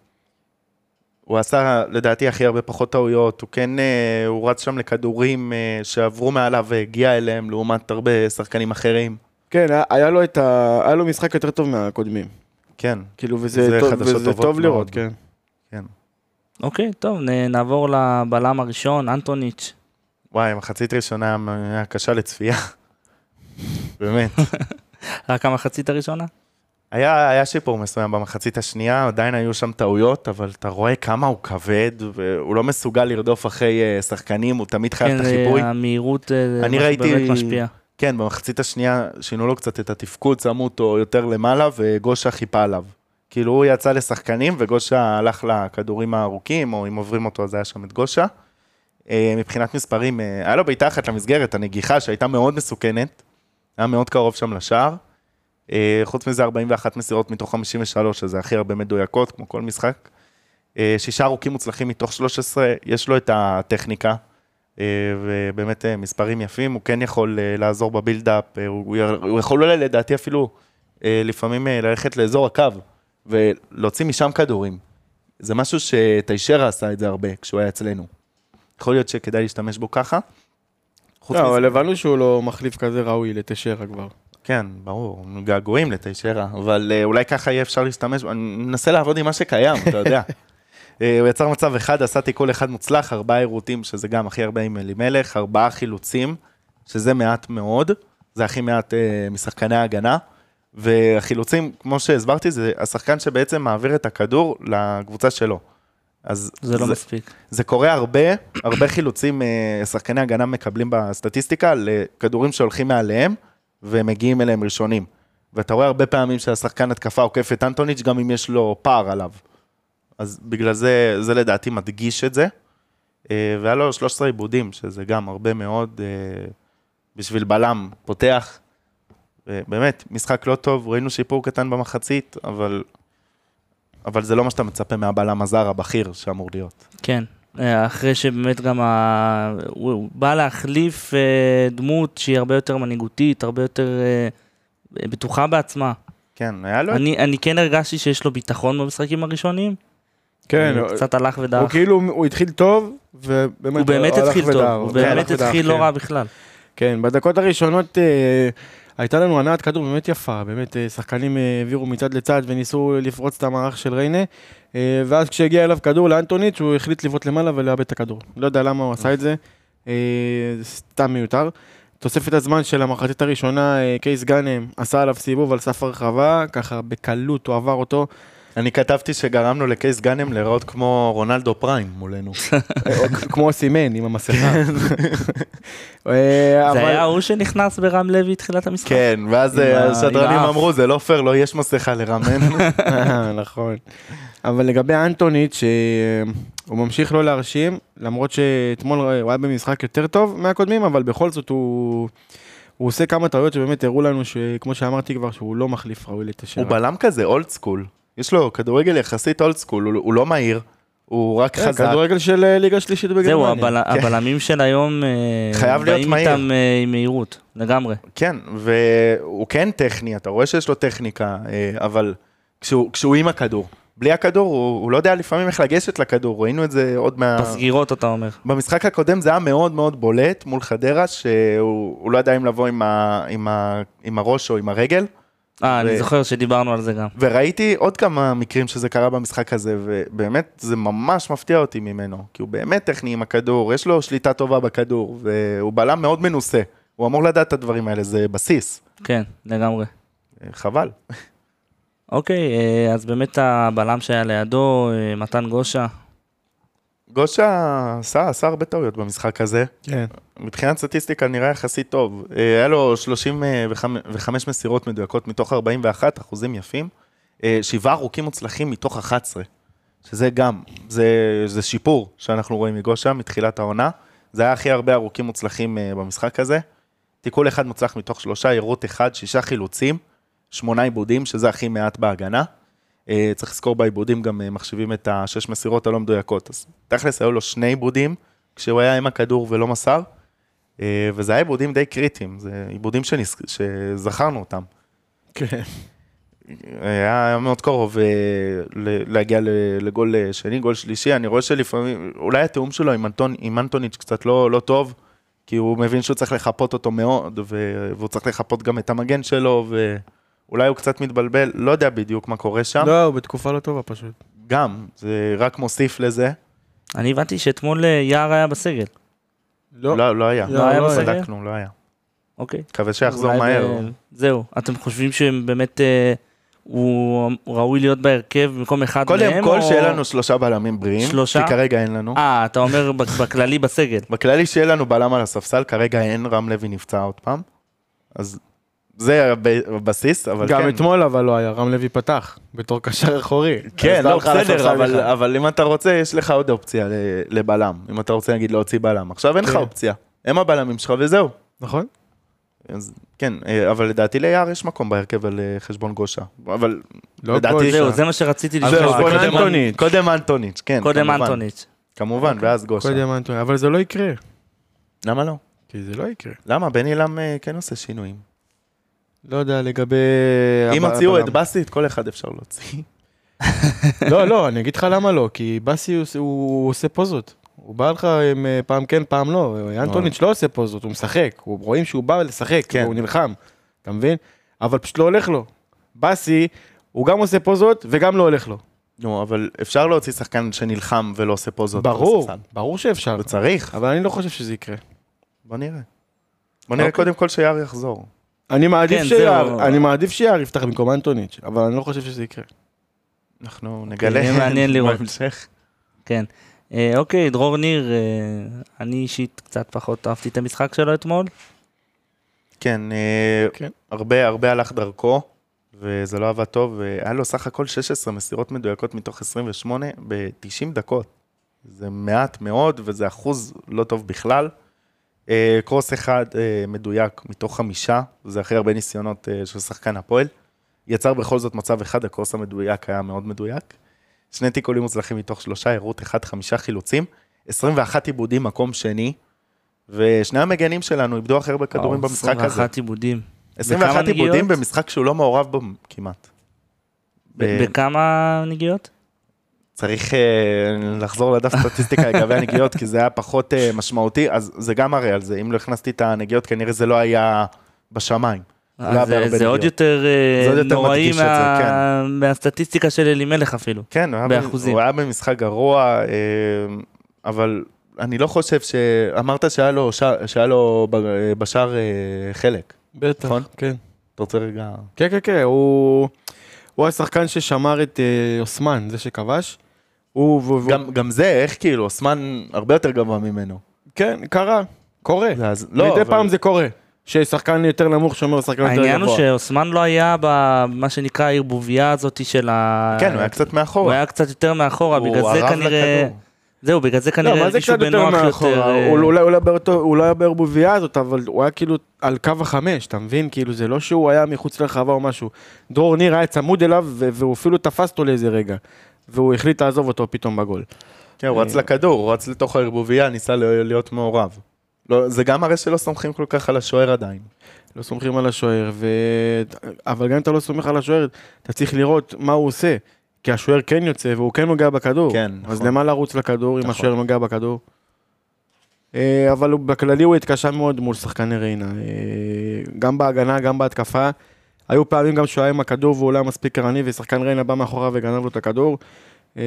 הוא עשה לדעתי הכי הרבה פחות טעויות, הוא כן, אה, הוא רץ שם לכדורים אה, שעברו מעליו והגיע אליהם, לעומת הרבה שחקנים אחרים. כן, היה- לו, את ה... היה לו משחק יותר טוב מהקודמים. כן, כאילו, זה וזה, טוב, וזה טוב לראות, מאוד. כן. כן. אוקיי, טוב, נעבור לבלם הראשון, אנטוניץ'. וואי, מחצית ראשונה היה קשה לצפייה. (laughs) באמת. רק המחצית הראשונה? היה, היה שיפור מסוים במחצית השנייה, עדיין היו שם טעויות, אבל אתה רואה כמה הוא כבד, והוא לא מסוגל לרדוף אחרי אה, שחקנים, הוא תמיד חייב את כן, החיפוי. המהירות אה, ראיתי- באמת משפיע. כן, במחצית השנייה שינו לו קצת את התפקוד, שמו אותו יותר למעלה, וגושה חיפה עליו. כאילו הוא יצא לשחקנים, וגושה הלך לכדורים הארוכים, או אם עוברים אותו אז היה שם את גושה. אה, מבחינת מספרים, אה, היה לו בעיטה אחת למסגרת, הנגיחה שהייתה מאוד מסוכנת, היה מאוד קרוב שם לשער. אה, חוץ מזה 41 מסירות מתוך 53, שזה הכי הרבה מדויקות, כמו כל משחק. שישה ארוכים מוצלחים מתוך 13, יש לו את הטכניקה, ובאמת מספרים יפים, הוא כן יכול לעזור בבילדאפ, הוא יכול אולי לדעתי אפילו לפעמים ללכת לאזור הקו, ולהוציא משם כדורים. זה משהו שטיישרה עשה את זה הרבה כשהוא היה אצלנו. יכול להיות שכדאי להשתמש בו ככה. לא, אבל הבנו שהוא לא מחליף כזה ראוי לתשרה כבר. כן, ברור, געגועים לטיישרה, אבל אה, אולי ככה יהיה אפשר להשתמש, אני מנסה לעבוד עם מה שקיים, אתה יודע. (laughs) אה, הוא יצר מצב אחד, עשה תיקול אחד מוצלח, ארבעה עירותים, שזה גם הכי הרבה עם אלימלך, ארבעה חילוצים, שזה מעט מאוד, זה הכי מעט אה, משחקני ההגנה, והחילוצים, כמו שהסברתי, זה השחקן שבעצם מעביר את הכדור לקבוצה שלו. אז זה לא מספיק. זה קורה הרבה, הרבה חילוצים אה, שחקני הגנה מקבלים בסטטיסטיקה לכדורים שהולכים מעליהם ומגיעים אליהם ראשונים. ואתה רואה הרבה פעמים שהשחקן התקפה עוקף את אנטוניץ' גם אם יש לו פער עליו. אז בגלל זה, זה לדעתי מדגיש את זה. אה, והיה לו 13 עיבודים, שזה גם הרבה מאוד אה, בשביל בלם פותח. באמת, משחק לא טוב, ראינו שיפור קטן במחצית, אבל, אבל זה לא מה שאתה מצפה מהבלם הזר הבכיר שאמור להיות. כן. אה, אחרי שבאמת גם ה... הוא הוא בא להחליף אה, דמות שהיא הרבה יותר מנהיגותית, הרבה יותר אה, בטוחה בעצמה. כן, היה לו... אני, אני כן הרגשתי שיש לו ביטחון במשחקים הראשונים. כן, הוא קצת הלך הוא ודעך. כאילו, הוא התחיל טוב, ובאמת הוא באמת הלך התחיל טוב, הוא הלך באמת התחיל לא כן. רע בכלל. כן, בדקות הראשונות הייתה לנו הנעת כדור באמת יפה, באמת אה, שחקנים אה, העבירו מצד לצד וניסו לפרוץ את המערך של ריינה, אה, ואז כשהגיע אליו כדור לאנטוניץ' הוא החליט לבעוט למעלה ולאבד את הכדור. לא יודע למה הוא עשה את זה, סתם מיותר. תוספת הזמן של המחצית הראשונה, קייס גאנם עשה עליו סיבוב על סף הרחבה, ככה בקלות הוא עבר אותו. אני כתבתי שגרמנו לקייס גאנם להיראות כמו רונלדו פריים מולנו. (laughs) כמו סימן עם המסכה. אה, זה היה ההוא שנכנס ברם לוי תחילת המשחק. כן, ואז אה, השדרנים האף. אמרו, זה לא פייר, לא יש מסכה לרמן. (laughs) אה, נכון. אבל לגבי אנטוניץ', שהוא ממשיך לא להרשים, למרות שאתמול הוא היה במשחק יותר טוב מהקודמים, אבל בכל זאת הוא... הוא עושה כמה טעויות שבאמת הראו לנו שכמו שאמרתי כבר, שהוא לא מחליף ראוי לתשאר. הוא בלם כזה old school. יש לו כדורגל יחסית old school, הוא הוא לא מהיר, הוא רק חזק. כן, כדורגל של אה, ליגה שלישית בגרמניה. זהו, הבל- הבלמים של היום אה, חייב להיות באים מהיר. איתם אה, עם מהירות, לגמרי. כן, והוא כן טכני, אתה רואה שיש לו טכניקה, אה, אבל כשהוא, כשהוא עם הכדור. בלי הכדור, הוא, הוא לא יודע לפעמים איך לגשת לכדור, ראינו את זה עוד מה... בסגירות אתה אומר. במשחק הקודם זה היה מאוד מאוד בולט מול חדרה, שהוא הוא לא יודע אם לבוא עם, ה, עם, ה, עם הראש או עם הרגל. אה, אני זוכר שדיברנו על זה גם. וראיתי עוד כמה מקרים שזה קרה במשחק הזה, ובאמת זה ממש מפתיע אותי ממנו, כי הוא באמת טכני עם הכדור, יש לו שליטה טובה בכדור, והוא בלם מאוד מנוסה. הוא אמור לדעת את הדברים האלה, זה בסיס. כן, לגמרי. אה, חבל. אוקיי, אה, אז באמת הבלם שהיה לידו, אה, מתן גושה, גושה עשה, עשה הרבה טעויות במשחק הזה. כן. מבחינת סטטיסטיקה נראה יחסית טוב. אה, היה לו 35 מסירות מדויקות מתוך 41, אחוזים יפים. אה, שבעה ארוכים מוצלחים מתוך 11, שזה גם, זה, זה שיפור שאנחנו רואים מגושה מתחילת העונה. זה היה הכי הרבה ארוכים מוצלחים אה, במשחק הזה. תיקול אחד מוצלח מתוך שלושה, עירות אחד, שישה חילוצים, שמונה עיבודים, שזה הכי מעט בהגנה. אה, צריך לזכור בעיבודים גם אה, מחשיבים את השש מסירות הלא מדויקות. אז תכלס היו לו שני עיבודים, כשהוא היה עם הכדור ולא מסר, אה, וזה היה עיבודים די קריטיים, זה עיבודים שנס... שזכרנו אותם. כן. היה מאוד קרוב להגיע לגול שני, גול שלישי, אני רואה שלפעמים, אולי התיאום שלו עם, אנטון, עם אנטוניץ' קצת לא, לא טוב, כי הוא מבין שהוא צריך לחפות אותו מאוד, ו- והוא צריך לחפות גם את המגן שלו, ואולי הוא קצת מתבלבל, לא יודע בדיוק מה קורה שם. לא, הוא בתקופה לא טובה פשוט. גם, זה רק מוסיף לזה. אני הבנתי שאתמול אה, יער היה בסגל. לא. לא, לא היה. לא היה בסגל? צדקנו, לא היה. אוקיי. מקווה שיחזור אולי מהר. ב- זהו, אתם חושבים שבאמת אה, הוא ראוי להיות בהרכב במקום אחד קודם מהם? כל או- שיהיה לנו שלושה בלמים בריאים, שלושה? כי כרגע אין לנו. אה, אתה אומר בכללי בסגל. בכללי שיהיה לנו בלם על הספסל, כרגע אין, רם לוי נפצע עוד פעם. אז זה הב- הבסיס, אבל גם כן. אתמול אבל לא היה, רם לוי פתח, בתור קשר אחורי. כן, לא, בסדר, אבל. אבל אם אתה רוצה, יש לך עוד אופציה ל- לבלם. אם אתה רוצה, נגיד, להוציא בלם. עכשיו אין לך כן. אופציה. הם הבלמים שלך וזהו. נכון? אז כן, אה, אבל לדעתי ליער יש מקום בהרכב על אה, חשבון גושה. אבל לא לדעתי... זהו, זה מה שרציתי לשאול. זהו, קודם אנטוניץ'. קודם אנטוניץ', כן, קודם כמובן. אנטוניץ'. כמובן, ואז גושה. קודם אנטוני, אבל זה לא יקרה. למה לא? כי זה לא יקרה. למה? בן עילם אה, כן עושה שינויים. לא יודע לגבי... אם הוציאו את. באסי, את כל אחד אפשר להוציא. (laughs) לא, לא, אני אגיד לך למה לא, כי באסי הוא- עושה פוזות. הוא בא לך עם אה, פעם כן, פעם לא. אנטוניץ' לא עושה פוזות, הוא משחק. רואים שהוא בא לשחק, כן. הוא נלחם. אתה מבין? אבל פשוט לא הולך לו. באסי, הוא גם עושה פוזות וגם לא הולך לו. נו, אבל אפשר להוציא שחקן שנלחם ולא עושה פוזות. ברור. ברור שאפשר. וצריך. אבל אני לא חושב שזה יקרה. בוא נראה. בוא נראה אוקיי. קודם כל שיער יחזור. אני מעדיף כן, שיער, זהו. אני מעדיף שיער יפתח במקום אנטוניץ', אבל אני לא חושב שזה יקרה. אנחנו נגלה. יהיה מעניין (laughs) לראות. בהמשך. כן. אה, אוקיי, דרור ניר, אה, אני אישית קצת פחות אהבתי את המשחק שלו אתמול. כן, אה, כן. הרבה הרבה הלך דרכו, וזה לא עבד טוב. היה לו סך הכל 16 מסירות מדויקות מתוך 28 ב-90 דקות. זה מעט מאוד, וזה אחוז לא טוב בכלל. אה, קרוס אחד אה, מדויק מתוך חמישה, זה הכי הרבה ניסיונות אה, של שחקן הפועל. יצר בכל זאת מצב אחד, הקרוס המדויק היה מאוד מדויק. שני תיקולים מוצלחים מתוך שלושה, עירות אחד, חמישה חילוצים, 21 עיבודים, מקום שני, ושני המגנים שלנו איבדו הכי הרבה כדורים וואו, במשחק הזה. 21 עיבודים. 21 בכמה עיבודים? במשחק שהוא לא מעורב בו כמעט. בכמה נגיעות? צריך אה, לחזור לדף סטטיסטיקה לגבי הנגיעות, כי זה היה פחות אה, משמעותי, אז זה גם מראה על זה. אם לא הכנסתי את הנגיעות, כנראה זה לא היה בשמיים. לא היה אז זה- זה עוד. יותר אה, זה עוד יותר נוראי מה- מהסטטיסטיקה של אלימלך אפילו. כן, הוא היה, באחוזים. הוא היה במשחק גרוע, אה, אבל אני לא חושב ש... אמרת שהיה לו, ש... שהיה לו בשער אה, חלק. בטח, נכון? כן. אתה רוצה רגע... כן, כן, כן, הוא... הוא השחקן ששמר את אה, אוסמן, זה שכבש. הוא, גם, גם זה, איך כאילו, אוסמן הרבה יותר גבוה ממנו. כן, קרה, קורה. אז- לא, מדי אבל- פעם זה קורה. ששחקן יותר נמוך שומר שחקן יותר גבוה. העניין הוא שאוסמן לא היה במה שנקרא הערבוביה הזאת של ה... כן, הוא היה קצת הוא מאחורה. היה קצת יותר מאחורה, הוא בגלל זה כנראה... לכדור. זהו, בגלל זה לא, כנראה זה הרגישו בנוח יותר... מאחורה? אה, הוא אולי- אולי באותו- הוא לא היה בערבוביה הזאת, אבל הוא היה כאילו על קו החמש, אתה מבין? כאילו זה לא שהוא היה מחוץ לרחבה או משהו. דרור ניר היה צמוד אליו, והוא אפילו תפס אותו לאיזה רגע. והוא החליט לעזוב אותו פתאום בגול. כן, הוא רץ לכדור, הוא רץ לתוך הערבוביה, ניסה להיות מעורב. לא, זה גם מראה שלא סומכים כל כך על השוער עדיין. לא סומכים על השוער, ו... אבל גם אם אתה לא סומך על השוער, אתה צריך לראות מה הוא עושה. כי השוער כן יוצא והוא כן נוגע בכדור. כן, אז נכון. למה לרוץ לכדור אם נכון. השוער נוגע בכדור? אה, אבל בכללי הוא התקשה מאוד מול שחקני ריינה. אה, גם בהגנה, גם בהתקפה. היו פעמים גם שהוא היה עם הכדור והוא לא היה מספיק ערני ושחקן ריינה בא מאחוריו וגנב לו את הכדור. אה,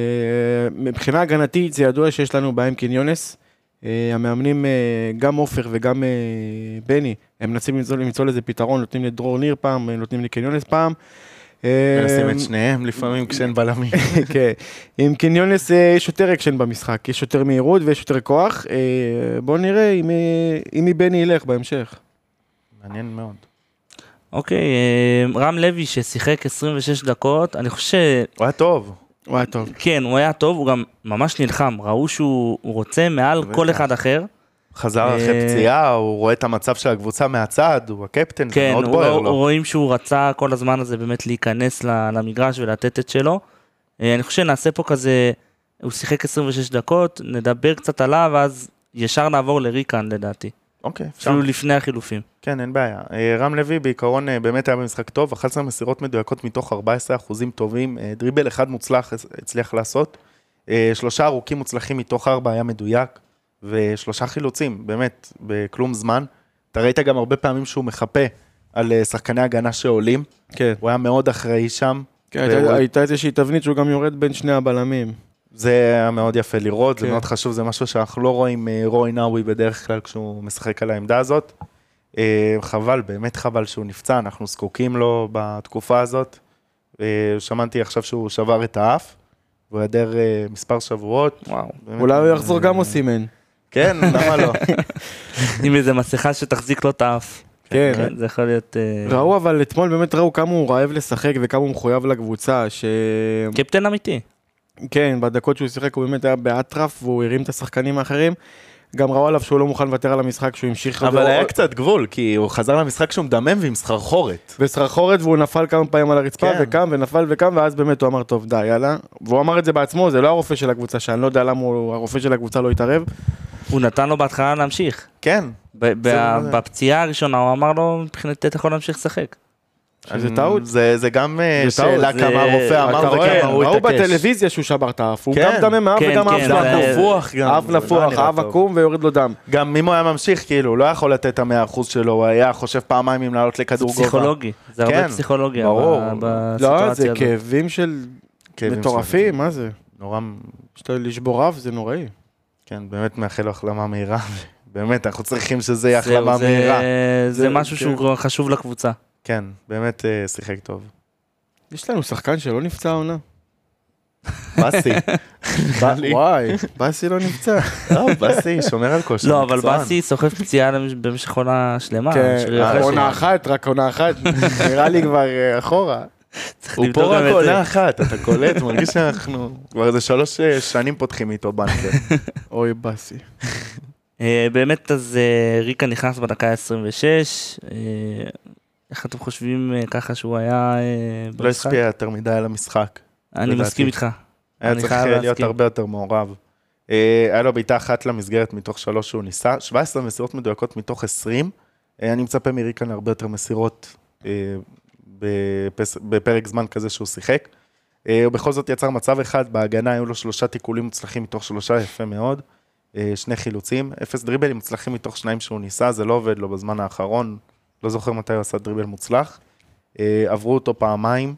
מבחינה הגנתית זה ידוע שיש לנו בעיה עם קיניונס. אה, המאמנים, אה, גם עופר וגם בני, הם מנסים למצוא, למצוא לזה פתרון, נותנים לדרור ניר פעם, נותנים לקיניונס פעם. מנסים את שניהם לפעמים כשאין בלמים. (laughs) כן, עם קניונס יש יותר אקשן במשחק, יש יותר מהירות ויש יותר כוח. בואו נראה אה, אם מבני ילך בהמשך. מעניין מאוד. אוקיי, אה, רם לוי ששיחק 26 דקות, אני חושב הוא היה טוב. הוא היה טוב. שכן, הוא היה טוב, הוא גם ממש נלחם, ראו שהוא הוא רוצה מעל. כל אחד אחר. חזר אה, אחרי פציעה, הוא רואה את המצב של הקבוצה מהצד, הוא הקפטן, זה כן, מאוד הוא, בוער לו. רואים שהוא רצה כל הזמן הזה באמת להיכנס ל- למגרש ולתת את שלו. אה, אני חושב שנעשה פה כזה, הוא שיחק 26 דקות, נדבר קצת עליו, ואז ישר נעבור לריקן לדעתי. אוקיי, אפשר. אפילו לפני החילופים. כן, אין בעיה. אה, רם לוי בעיקרון אה, באמת היה במשחק טוב, 11 מסירות מדויקות מתוך 14 אחוזים טובים, אה, דריבל אחד מוצלח הצ- הצליח לעשות, שלושה ארוכים מוצלחים מתוך ארבע היה מדויק, ושלושה חילוצים, באמת, בכלום זמן. אתה ראית גם הרבה פעמים שהוא מחפה על שחקני הגנה שעולים, כן. הוא היה מאוד אחראי שם. כן והוא- הייתה איזושהי תבנית שהוא גם יורד בין שני הבלמים. זה היה מאוד יפה לראות, זה כן. מאוד חשוב, זה משהו שאנחנו לא רואים אה, רוי נאווי בדרך כלל כשהוא משחק על העמדה הזאת. אה, חבל, באמת חבל שהוא נפצע, אנחנו זקוקים לו בתקופה הזאת. אה, שמעתי עכשיו שהוא שבר את האף, והוא היעדר מספר שבועות. וואו. באמת, אולי הוא יחזור גם או סימן. כן, למה לא? (laughs) עם איזה מסכה שתחזיק לו את האף. כן. כן, זה יכול להיות... ראו אבל אתמול באמת ראו כמה הוא רעב לשחק וכמה הוא מחויב לקבוצה, שכן, קפטן אמיתי. בדקות שהוא שיחק הוא באמת היה באטרף והוא הרים את השחקנים האחרים. גם ראו עליו שהוא לא מוכן לוותר על המשחק, שהוא המשיך... אבל אותו- היה קצת גבול, כי הוא חזר למשחק שהוא מדמם ועם סחרחורת. וסחרחורת והוא נפל כמה פעמים על הרצפה כן. וקם ונפל וקם ואז באמת הוא אמר טוב די יאללה והוא אמר את זה בעצמו זה לא הרופא של הקבוצה שאני לא יודע למה הוא, הרופא של הקבוצה לא התערב הוא נתן לו בהתחלה להמשיך. כן. ב- ב- זה- בפציעה הראשונה הוא אמר לו, מבחינתי אתה יכול להמשיך לשחק. שזה טעות. זה זה גם אה, זה שאלה זה- כמה הרופא אמר וכמה הוא ראו התעקש. בטלוויזיה שהוא שבר את האף הוא כן. גם דמם מהאף כן, וגם כן, שלו זה- נפוח גם. האף זה לא נפוח נראה האף טוב. עקום ויורד לו דם גם אם הוא היה ממשיך, כאילו, הוא לא יכול לתת את המאה אחוז שלו, הוא היה חושב פעמיים אם לעלות זה לכדור גובה. פסיכולוגי. זה הרבה כן, פסיכולוגיה ברור. ב- לא בסיטואציה זה הזאת. כאבים של מטורפים מה זה נורא, שאתה לשבור אף זה נוראי כן, באמת מאחל לו החלמה מהירה. (laughs) באמת, אנחנו צריכים שזה יהיה החלמה זה- מהירה. זה זה- משהו. שהוא חשוב לקבוצה. כן, באמת אה, שיחק טוב. יש לנו שחקן שלא נפצע העונה באסי. (laughs) וואי באסי לא נפצע לא, באסי שומר על כושר. לא, אבל. באסי סוחב פציעה במשך עונה שלמה. כן, עונה. אחת רק עונה אחת (laughs) נראה לי כבר אה, אחורה הוא פה רק. עונה אחת, אתה קולט? מרגיש שאנחנו כבר איזה שלוש אה, שנים פותחים איתו בנקר. (laughs) אוי באסי באמת, אז ריקה נכנס בדקה ה-26. איך אתם חושבים אה, ככה שהוא היה אה, לא במשחק? השפיע יותר מדי על המשחק. אני. מסכים איתך. היה צריך להיות. הרבה יותר מעורב. אה, היה לו בעיטה אחת למסגרת מתוך שלוש שהוא ניסה, 17 מסירות מדויקות מתוך 20. אה, אני מצפה מריקן להרבה יותר מסירות בפרק זמן כזה שהוא שיחק. הוא בכל זאת יצר מצב אחד, בהגנה היו לו שלושה תיקולים מוצלחים מתוך שלושה, יפה מאוד. שני חילוצים, אפס דריבלים מוצלחים מתוך שניים שהוא ניסה, זה לא עובד לו בזמן האחרון, לא זוכר מתי הוא עשה דריבל מוצלח. אה, עברו אותו פעמיים,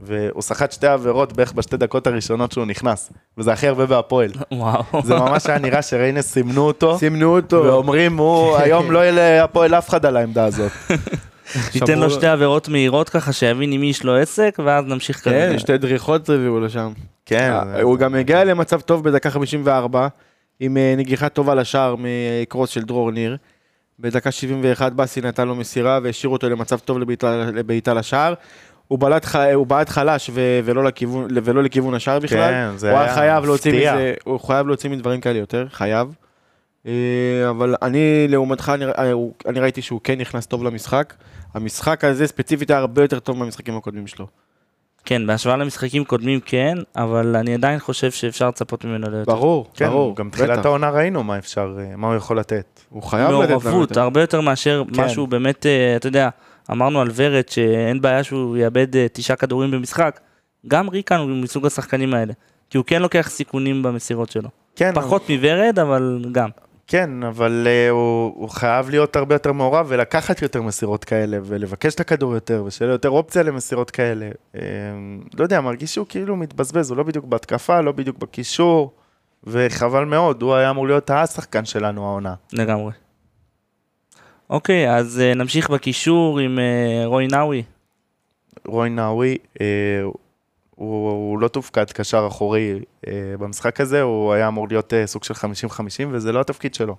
והוא סחט שתי עבירות בערך בשתי דקות הראשונות שהוא נכנס, וזה הכי הרבה בהפועל. וואו. זה ממש היה נראה שריינס סימנו אותו, סימנו אותו ואומרים, הוא (laughs) היום לא יהיה להפועל אף אחד על העמדה הזאת. (laughs) ניתן לו שתי עבירות מהירות ככה, שיבין עם מי יש לו עסק, ואז נמשיך כן, כזה. שתי דריכות הביאו לשם. כן. אה, הוא גם הגיע למצב טוב בדקה 54, עם אה, נגיחה טובה לשער מקרוס של דרור ניר. בדקה 71 באסי נתן לו מסירה והשאיר אותו למצב טוב לבעיטה- לשער. הוא בלט, הוא בעט חלש ו- ולא, לכיוון, ולא לכיוון השער בכלל. כן, זה הוא היה חייב להוציא. מזה, הוא חייב להוציא מדברים כאלה יותר, חייב. אה, אבל אני, לעומתך, אני, אה, אני ראיתי שהוא כן נכנס טוב למשחק. המשחק הזה ספציפית היה הרבה יותר טוב מהמשחקים הקודמים שלו. כן, בהשוואה למשחקים קודמים כן, אבל אני עדיין חושב שאפשר לצפות ממנו ליותר. ברור, כן, ברור. גם תחילת. העונה ראינו מה אפשר, אה, מה הוא יכול לתת. הוא חייב לתת לנו מעורבות, יותר. הרבה יותר מאשר כן. משהו באמת, אה, אתה יודע, אמרנו על ורד שאין בעיה שהוא יאבד אה, תשעה כדורים במשחק, גם ריקן הוא מסוג השחקנים האלה, כי הוא כן לוקח סיכונים במסירות שלו. כן, פחות מוורד, אבל גם. כן, אבל uh, הוא, הוא חייב להיות הרבה יותר מעורב ולקחת יותר מסירות כאלה, ולבקש את הכדור יותר, ושיהיה לו יותר אופציה למסירות כאלה. Uh, לא יודע, מרגיש שהוא כאילו מתבזבז, הוא לא בדיוק בהתקפה, לא בדיוק בקישור, וחבל מאוד, הוא היה אמור להיות השחקן שלנו העונה. לגמרי. אוקיי, אז אה, נמשיך בקישור עם אה, רוי נאווי. רוי נאווי, uh, הוא, הוא לא תופקד קשר אחורי uh, במשחק הזה, הוא היה אמור להיות uh, סוג של 50-50, וזה לא התפקיד שלו.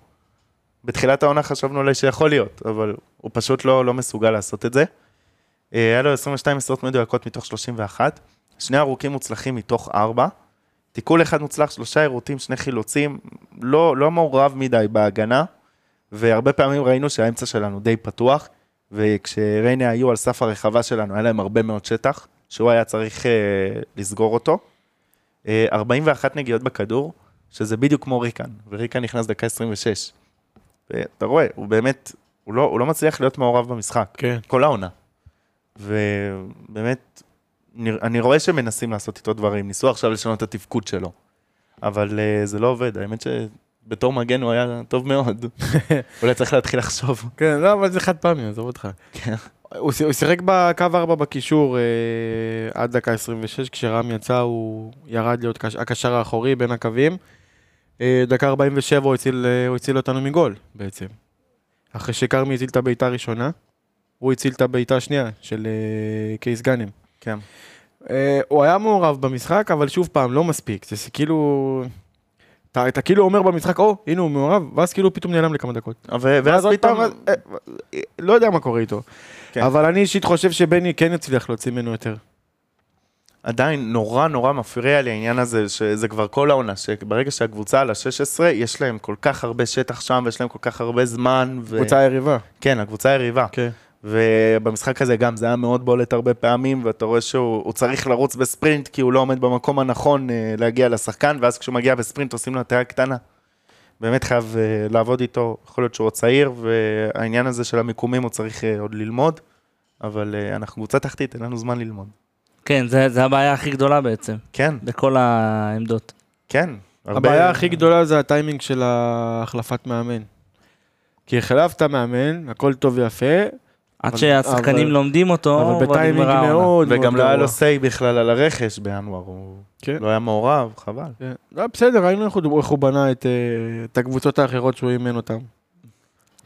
בתחילת העונה חשבנו אולי שיכול להיות, אבל הוא פשוט לא, לא מסוגל לעשות את זה. אה, היה לו 22 מסירות מדויקות מתוך 31, שני ארוכים מוצלחים מתוך 4, תיקול אחד מוצלח, שלושה עירותים, שני חילוצים, לא, לא מעורב מדי בהגנה, והרבה פעמים ראינו שהאמצע שלנו די פתוח, וכשריינה היו על סף הרחבה שלנו, היה להם הרבה מאוד שטח, שהוא היה צריך אה, לסגור אותו. אה, 41 נגיעות בכדור, שזה בדיוק כמו ריקן, וריקן נכנס דקה 26. ואתה רואה, הוא באמת, הוא לא, הוא לא מצליח להיות מעורב במשחק, כן. כל העונה. ובאמת, אני רואה שמנסים לעשות איתו דברים, ניסו עכשיו לשנות את התפקוד שלו, אבל uh, זה לא עובד, האמת שבתור מגן הוא היה טוב מאוד. (laughs) אולי צריך להתחיל לחשוב. כן, לא, אבל זה חד פעמי, עזוב אותך. כן. הוא שיחק בקו 4 בקישור אה, עד דקה 26, כשרם יצא הוא ירד להיות קש- הקשר האחורי בין הקווים. אה, דקה 47 הוא הציל, אה, הוא הציל אותנו מגול בעצם. אחרי שכרמי הציל את הבעיטה הראשונה, הוא הציל את הבעיטה השנייה של אה, קייס גאנם. כן. אה, הוא היה מעורב במשחק, אבל שוב פעם, לא מספיק. זה כאילו... אתה, אתה כאילו אומר במשחק, או, הנה הוא מעורב, ואז כאילו פתאום נעלם לכמה דקות. ו- ואז פתאום, פעם, אה, אה, לא יודע מה קורה איתו. כן. אבל אני אישית חושב שבני כן יצליח להוציא ממנו יותר. עדיין נורא נורא מפריע לי העניין הזה, שזה כבר כל העונה, שברגע שהקבוצה על ה-16, יש להם כל כך הרבה שטח שם, ויש להם כל כך הרבה זמן. ו... קבוצה יריבה. כן, הקבוצה היריבה. כן. ובמשחק הזה גם זה היה מאוד בולט הרבה פעמים, ואתה רואה שהוא הוא צריך לרוץ בספרינט, כי הוא לא עומד במקום הנכון אה, להגיע לשחקן, ואז כשהוא מגיע בספרינט עושים לו הטעיה קטנה. באמת חייב אה, לעבוד איתו, יכול להיות שהוא עוד צעיר, והעניין הזה של המיקומים הוא צריך אה, עוד ללמוד, אבל אנחנו קבוצה תחתית, אין לנו זמן ללמוד. כן, זה, זה הבעיה הכי גדולה בעצם, כן, בכל העמדות. כן. הרבה- הבעיה הכי גדולה זה הטיימינג של החלפת מאמן. כי החלפת מאמן, הכל טוב ויפה, עד שהשחקנים אבל- לומדים אותו, אבל בטיימינג. מאוד וגם לא היה לו. סיי בכלל על הרכש בינואר, הוא כן. לא היה מעורב, חבל. כן. לא, בסדר, ראינו איך הוא- בנה את, אה, את הקבוצות האחרות שהוא אימן אותן.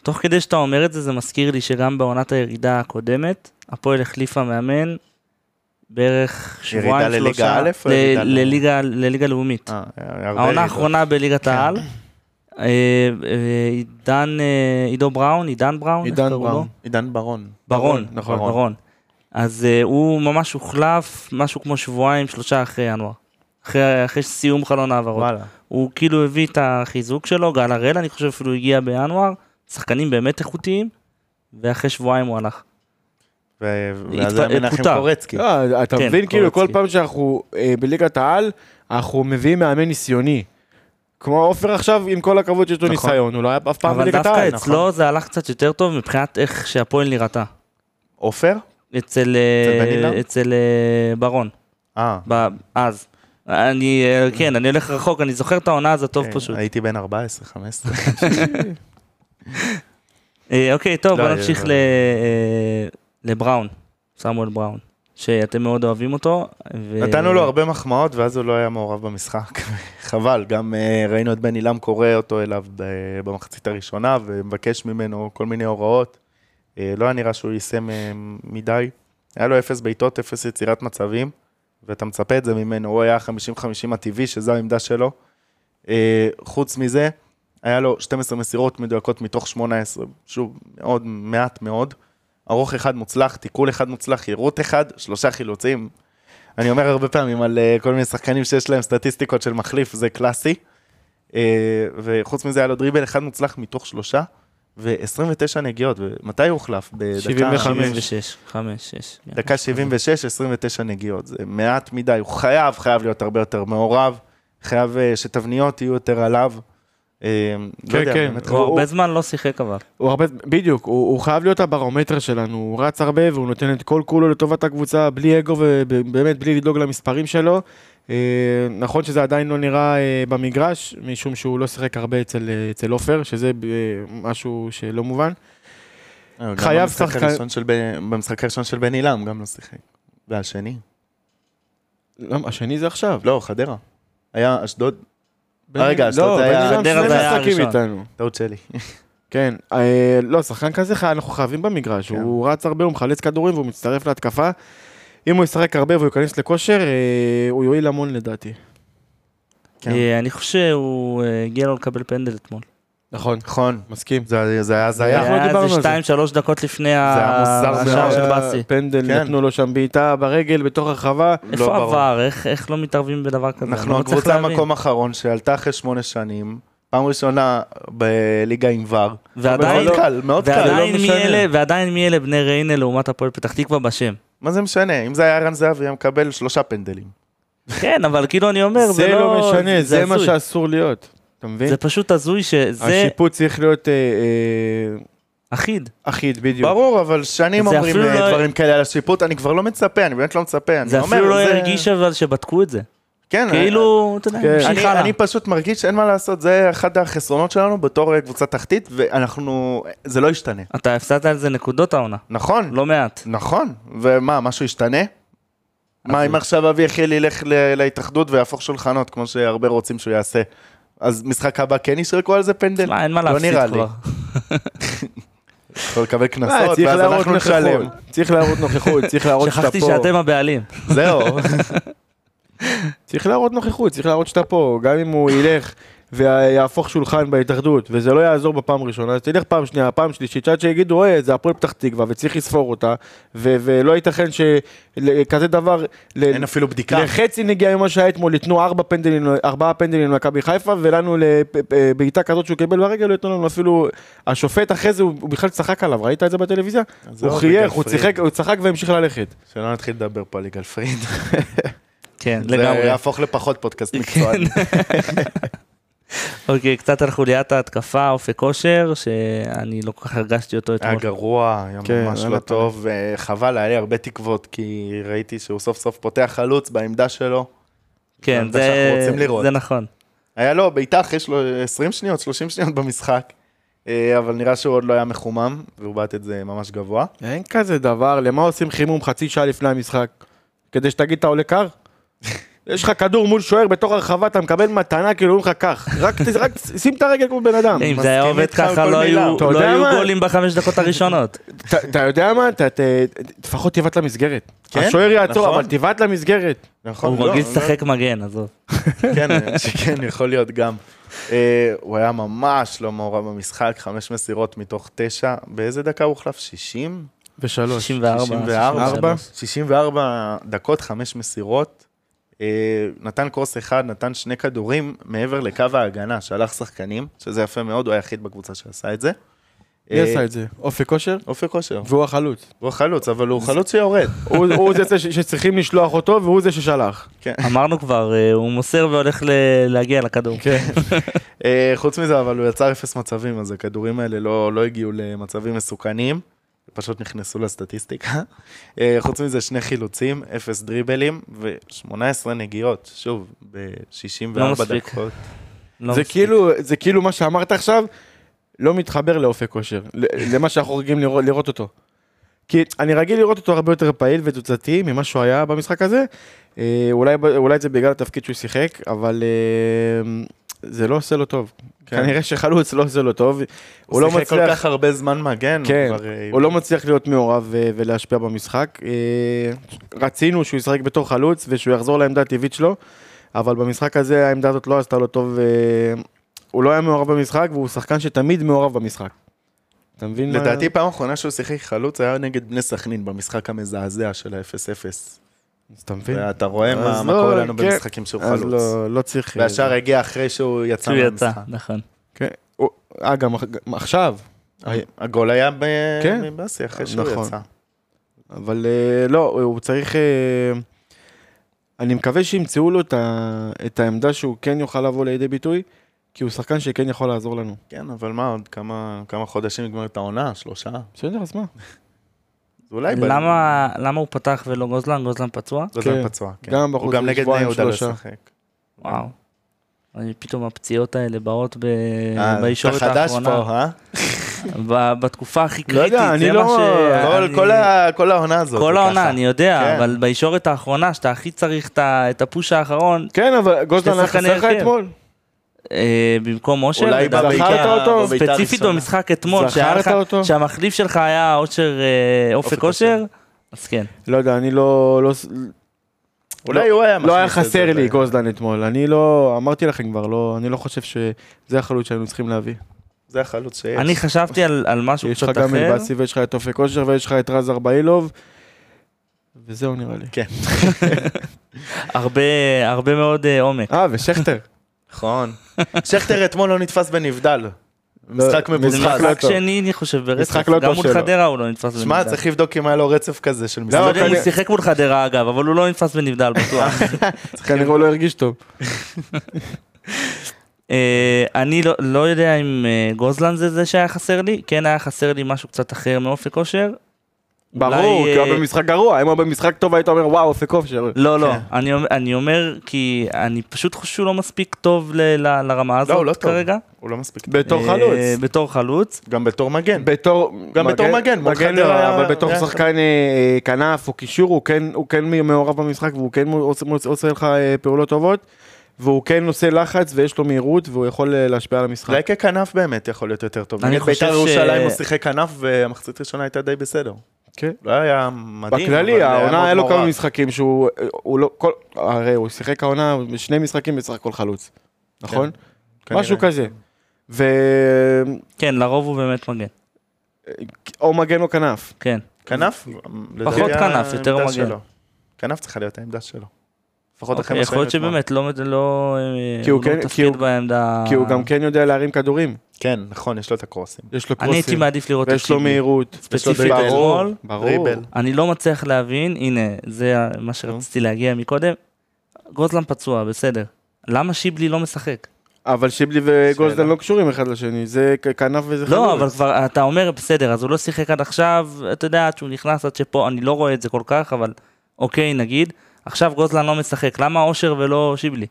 תוך כדי שאתה אומר את זה, זה מזכיר לי שגם בעונת הירידה הקודמת, הפועל החליפה מאמן בערך שבועיים, ירידה לליגה שלושה, א' או ל- ירידה לליגה, לאומית. אה, העונה. האחרונה בליגת כן. העל, עידן, אה, עידו בראון, עידן בראון, עידן? בראון. עידן ברון. ברון, נכון. ברון. אז אה, הוא ממש הוחלף משהו כמו שבועיים, שלושה אחרי ינואר. אחרי, אחרי סיום חלון העברות. וואלה. הוא כאילו הביא את החיזוק שלו, גל הראל אני חושב אפילו הגיע בינואר, שחקנים באמת איכותיים, ואחרי שבועיים הוא הלך. ואז היה מנחם. קורצקי. לא, אתה כן, מבין, כאילו, כל. פעם שאנחנו אה, בליגת העל, אנחנו מביאים מאמן ניסיוני. כמו עופר עכשיו, עם כל הכבוד שיש לו נכון. ניסיון, הוא לא היה אף פעם אבל בליגת דווקא העל. אצלו זה הלך קצת יותר טוב מבחינת איך שהפועל נראתה. עופר? אצל, אה, אילם? אצל אה, ברון, אה. אז. אני, אה, כן, אני הולך רחוק, אני זוכר את העונה הזאת טוב כן, פשוט. הייתי בן 14, 15. (laughs) אה, אוקיי, טוב, לא, בוא נמשיך ל- אה, לבראון, סמואל בראון, שאתם מאוד אוהבים אותו. ו- נתנו לו הרבה מחמאות ואז הוא לא היה מעורב במשחק. (laughs) חבל, גם אה, ראינו את בן עילם קורא אותו אליו במחצית הראשונה ומבקש ממנו כל מיני הוראות. אה, לא היה נראה שהוא יישם אה, מדי. היה לו אפס בעיטות, אפס יצירת מצבים, ואתה מצפה את זה ממנו, הוא היה 50-50 הטבעי, שזו העמדה שלו. אה, חוץ מזה, היה לו 12 מסירות מדויקות מתוך 18, שוב, מאוד, מעט מאוד. ארוך אחד מוצלח, תיקול אחד מוצלח, יירוט אחד, שלושה חילוצים. אני אומר הרבה פעמים על אה, כל מיני שחקנים שיש להם סטטיסטיקות של מחליף, זה קלאסי. אה, וחוץ מזה היה לו דריבל אחד מוצלח מתוך שלושה, ו-29 נגיעות, ומתי הוא הוחלף? בדקה 75. 76, 5, 6. דקה 76, 29 נגיעות, זה מעט מדי, הוא חייב, חייב להיות הרבה יותר מעורב, חייב אה, שתבניות יהיו יותר עליו. אה, לא כן, יודע, כן. באמת, הוא הרבה זמן לא שיחק אבל. הוא הרבה, בדיוק, הוא, הוא חייב להיות הברומטר שלנו, הוא רץ הרבה והוא נותן את כל כולו לטובת הקבוצה, בלי אגו ובאמת בלי לדאוג למספרים שלו. אה, נכון שזה עדיין לא נראה אה, במגרש, משום שהוא לא שיחק הרבה אצל, אצל עופר, שזה משהו שלא מובן. חייב שחקן- במשחק הראשון של בן עילם גם לא שיחק. והשני? לא, השני זה עכשיו. לא, חדרה. היה אשדוד, רגע, אשדוד זה היה- שני זה היה הראשון. טעות שלי. כן, אה, לא, שחקן כזה אנחנו חייבים במגרש, כן. הוא רץ הרבה, הוא מחלץ כדורים והוא מצטרף להתקפה. אם הוא ישחק הרבה והוא ייכנס לכושר, אה, הוא יועיל המון לדעתי. אה, אני חושב שהוא אה, הגיע לו לקבל פנדל אתמול. נכון, נכון, מסכים. זה זה היה הזיה. אנחנו היה דיברנו על איזה זה. 2-3 דקות לפני היה מוזר השער מאוד. של היה באסי. פנדל, כן. נתנו לו שם בעיטה ברגל בתוך הרחבה. לא איפה ברור. עבר? איך- איך לא מתערבים בדבר כזה? אנחנו לא הקבוצה. מקום אחרון שעלתה אחרי שמונה שנים, פעם ראשונה בליגה עם ור. ועדיין- מאוד קל, מאוד קל. ועדיין לא משנה. אלה, ועדיין מי אלה בני ריינה לעומת הפועל פתח תקווה בשם. מה זה משנה? אם זה היה ערן זהבי, היה מקבל שלושה פנדלים. כן, אבל כאילו אני אומר, זה לא משנה, זה מה. שאסור להיות. אתה מבין? זה פשוט הזוי שזה השיפוט צריך להיות אה, אה, אחיד. אחיד, בדיוק. ברור, אבל שנים אומרים אה, לא- דברים כאלה על השיפוט, אני כבר לא מצפה, אני באמת לא מצפה. זה אומר, אפילו לא זה- הרגיש אבל שבדקו את זה. כן, כאילו, אתה יודע, כן. אני, הלאה. אני פשוט מרגיש שאין מה לעשות, זה אחד החסרונות שלנו בתור אה, קבוצה תחתית, ואנחנו, זה לא ישתנה. אתה הפסדת על זה נקודות העונה, נכון, לא מעט. נכון, ומה, משהו ישתנה? מה אם עכשיו אבי יחיאל ילך להתאחדות ויהפוך שולחנות, כמו שהרבה רוצים שהוא יעשה? אז משחק הבא כן ישרקו על זה פנדל? מה, אין מה לא להפסיד נראה לי. כבר. יכול לקבל אה, קנסות, צריך ואז אנחנו נשלם. צריך להראות נוכחות, צריך להראות שאתה שכחתי פה. שאתם הבעלים. זהו. (laughs) צריך להראות נוכחות, צריך להראות שאתה פה, גם אם הוא ילך ויהפוך שולחן בהתאחדות, וזה לא יעזור בפעם הראשונה, אז תלך פעם שנייה, פעם שלישית, שעד שיגידו, אוי, זה הפועל פתח תקווה, וצריך לספור אותה, ו- ולא ייתכן שכזה דבר, ל- אין אפילו בדיקה. לחצי נגיעה ממה שהיה אתמול, ייתנו ארבע פנדלים, ארבעה פנדלים למכבי חיפה, ולנו לבעיטה כזאת שהוא קיבל ברגל, לא ייתנו לנו אפילו, השופט אחרי זה, הוא בכלל צחק עליו, ראית את זה בטלוויזיה? הוא חייך, הוא. צחק- הוא צחק והמשיך ללכת. שלא נתחיל לדבר פה על יגאל פריד. כן, זה לגמרי. יהפוך לפחות פודקאסט מקצועני. (laughs) אוקיי, קצת על חוליית ההתקפה, אופק כושר, שאני לא כל כך הרגשתי אותו היה אתמול. גרוע, היה כן, ממש היה לא. טוב, וחבל, היה לי הרבה תקוות, כי ראיתי שהוא סוף סוף פותח חלוץ בעמדה שלו. כן, זה. זה נכון. היה לו בעיטה אחרי שלו 20 שניות, 30 שניות במשחק, אה, אבל נראה שהוא עוד לא היה מחומם, והוא בעט את זה ממש גבוה. אין כזה דבר, למה עושים חימום חצי שעה לפני המשחק? כדי שתגיד אתה עולה קר? יש לך כדור מול שוער בתוך הרחבה, אתה מקבל מתנה, כאילו אומרים לך קח, רק רק שים את הרגל כמו בן אדם. אם זה היה עובד ככה, לא. היו לא היו? גולים בחמש דקות הראשונות. (laughs) אתה- יודע מה? לפחות תבעט למסגרת. כן, השוער יעצור, נכון. אבל תבעט למסגרת. נכון, הוא לא, מרגיש לא- לשחק מגן, עזוב. (laughs) כן, שכן, יכול להיות גם. אה, הוא היה ממש לא מעורב במשחק, חמש מסירות מתוך תשע. באיזה דקה הוא הוחלף? 60? ושלוש. 64. 64. 63. 64 דקות, חמש מסירות. אה, נתן קרוס אחד, נתן שני כדורים מעבר לקו ההגנה, שלח שחקנים, שזה יפה מאוד, הוא היחיד בקבוצה שעשה את זה. מי אה, עשה את זה? אופק כושר? אופק כושר. והוא החלוץ. הוא החלוץ, אבל הוא חלוץ שיורד. הוא זה שצריכים לשלוח אותו, והוא זה ששלח. כן. אמרנו כבר, אה, הוא מוסר והולך ל- להגיע לכדור. כן. חוץ מזה, אבל הוא יצר אפס מצבים, אז הכדורים האלה לא, לא הגיעו למצבים מסוכנים, פשוט נכנסו לסטטיסטיקה. אה, חוץ מזה, שני חילוצים, אפס דריבלים ו-18 נגיעות, שוב, לא ב-64 מספיק. דקות. לא זה מספיק. כאילו, זה כאילו מה שאמרת עכשיו, לא מתחבר לאופק כושר, ל- למה שאנחנו רגילים לראות, לראות אותו. כי אני רגיל לראות אותו הרבה יותר פעיל ותוצאתי ממה שהוא היה במשחק הזה. אה, אולי, אולי זה בגלל התפקיד שהוא שיחק, אבל אה, זה לא עושה לו טוב. כן. כנראה שחלוץ לא עושה לו טוב. הוא הוא לא שיחק כל מצליח, כך הרבה זמן מגן, כן, הוא כבר... אה, הוא לא מצליח להיות מעורב ו- ולהשפיע במשחק. אה, רצינו שהוא ישחק בתור חלוץ ושהוא יחזור לעמדה הטבעית שלו, אבל במשחק הזה העמדה הזאת לא עשתה לו טוב. אה, הוא לא היה מעורב במשחק והוא שחקן שתמיד מעורב במשחק. אתה מבין? מה- לדעתי פעם אחרונה שהוא שיחק חלוץ היה נגד בני סכנין במשחק המזעזע של ה-0-0. אז אתה מבין? ואתה רואה מה אז מה לא, קורה לנו כן. במשחקים שהוא אז חלוץ. לא- לא צריך... והשאר הגיע אחרי שהוא יצא שהוא יצא, מהמשחק. נכון. כן. אה, גם עכשיו. הגול היה ב- כן. מבאסי אחרי שהוא נכון. יצא. אבל אה, לא, הוא צריך... אה, אני מקווה שימצאו לו את העמדה שהוא כן יוכל לבוא לידי ביטוי, כי הוא שחקן שכן יכול לעזור לנו. כן, אבל מה, עוד כמה כמה חודשים נגמר את העונה? שלושה? בסדר, אז מה? אולי... למה למה הוא פתח ולא גוזלן? גוזלן פצוע? כן. יודע, פצוע. כן. גם הוא בחוץ גם נגד בני יהודה לא. לשחק. וואו. אני- פתאום הפציעות האלה באות ב- אה, בישורת אתה חדש האחרונה. פה, אה? (laughs) בתקופה הכי לא יודע, קריטית, אני זה לא- ש... כל- אני- כל ה- כל העונה הזאת. כל זה העונה, ככה. אני יודע, כן. אבל בישורת האחרונה, שאתה הכי צריך את הפוש האחרון, כן, אבל גוזלן היה חסר לך הרכב. אתמול? אה, במקום אושר, אולי לדעתי, זכרת אותו? ספציפית. במשחק אתמול, זכרת שהיה לך- אותו? שהמחליף שלך היה אושר אה, אופק אושר, אז כן. לא יודע, אני לא... לא- אולי הוא היה לא היה מכניס את חסר לי גוזלן אתמול, אני לא... אמרתי לכם כבר, לא... אני לא חושב שזה החלוץ שהיינו צריכים להביא. זה החלוץ שיש. אני חשבתי על על משהו יש לך קצת גם אחר. את באסי ויש לך את אופק אושר ויש לך את רז ארבעילוב, וזהו נראה לי. כן, (laughs) הרבה הרבה מאוד אה, עומק. אה, ושכטר. נכון. (laughs) שכטר אתמול לא נתפס בנבדל. משחק לא, מבוזבז. משחק משחק לא. שני, אני חושב, ברצף. לא גם מול. חדרה הוא לא נתפס שמע, בנבדל. צריך לבדוק אם היה לו רצף כזה של לא משחק. יודע אם הוא שיחק מול חדרה אגב, אבל הוא לא נתפס בנבדל (laughs) בטוח. כנראה הוא לא הרגיש טוב. (laughs) אה, אני לא- לא יודע אם אה, גוזלן זה זה שהיה חסר לי, כן היה חסר לי משהו קצת אחר מאופק אושר. ברור, אולי, כי הוא אה, היה במשחק גרוע, אם הוא היה במשחק טוב היית אומר וואו, אופק אושר. לא, לא, כן. אני אומר- אני אומר כי אני פשוט חושב שהוא לא מספיק טוב ל- ל- לרמה הזאת הוא לא טוב. כרגע. הוא לא מספיק. בתור אה, חלוץ. בתור חלוץ. גם בתור מגן. בתור... גם בתור מגן, מגן לא, היה- אבל בתור שחקן אה, כנף או קישור, הוא כן- הוא כן מעורב במשחק והוא כן עושה- עושה לך אה, פעולות טובות. והוא כן עושה לחץ ויש לו מהירות והוא יכול אה, להשפיע על המשחק. אולי ככנף באמת יכול להיות יותר טוב. אני נגד בית"ר חושב ש- ירושלים הוא שיחק כנף והמחצית הראשונה הייתה די בסדר. כן. לא היה מדהים. בכללי, העונה היה לו. כמה משחקים שהוא, הוא לא, כל, הרי הוא שיחק העונה בשני משחקים בסך הכל חלוץ, נכון? כנראה. משהו כזה. ו... כן, לרוב הוא באמת מגן. או מגן או כנף. כן. כנף? פחות כנף, יותר מגן. שלו. כנף צריכה להיות העמדה שלו. לפחות אחרי אוקיי, מה יכול להיות. שבאמת לא לא, אה, כי הוא הוא לא כן- כי הוא- בעמדה... כי הוא גם כן יודע להרים כדורים. כן, נכון, יש לו את הקרוסים. יש לו אני הייתי קרוסים, מעדיף לראות את ויש לו. מהירות. ספציפית. אתמול, ברור. דריבל. אני לא מצליח להבין, הנה, זה מה שרציתי להגיע מקודם. גוזלן פצוע, בסדר. למה שיבלי לא משחק? אבל שיבלי וגולדן. לא קשורים אחד לשני, זה כנף וזה חלוץ. לא, אבל כבר, אתה אומר, בסדר, אז הוא לא שיחק עד עכשיו, אתה יודע, עד שהוא נכנס, עד שפה, אני לא רואה את זה כל כך, אבל אוקיי, נגיד, עכשיו גוזלן לא משחק, למה אושר ולא שיבלי?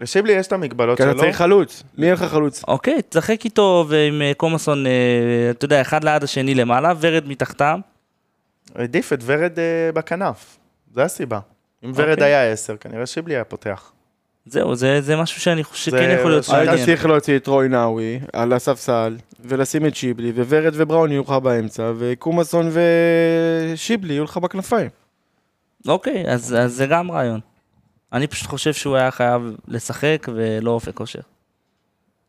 לשיבלי יש את המגבלות כי אתה שלו. צריך חלוץ. מי אין לך חלוץ? אוקיי, תשחק איתו ועם אה, קומאסון, אה, אתה יודע, אחד ליד השני למעלה, ורד מתחתם. העדיף את ורד אה, בכנף. זה הסיבה. אם ורד אוקיי. היה עשר, כנראה שיבלי היה פותח. זהו, זה, זה משהו שאני חושב שכן יכול להיות זה- היית. צריך להוציא את רוי נאווי על הספסל, ולשים את שיבלי, וורד ובראון יהיו לך באמצע, וקומאסון ושיבלי יהיו לך בכנפיים. אוקיי, אז, אז זה גם רעיון. אני פשוט חושב שהוא היה חייב לשחק ולא אופק כושר.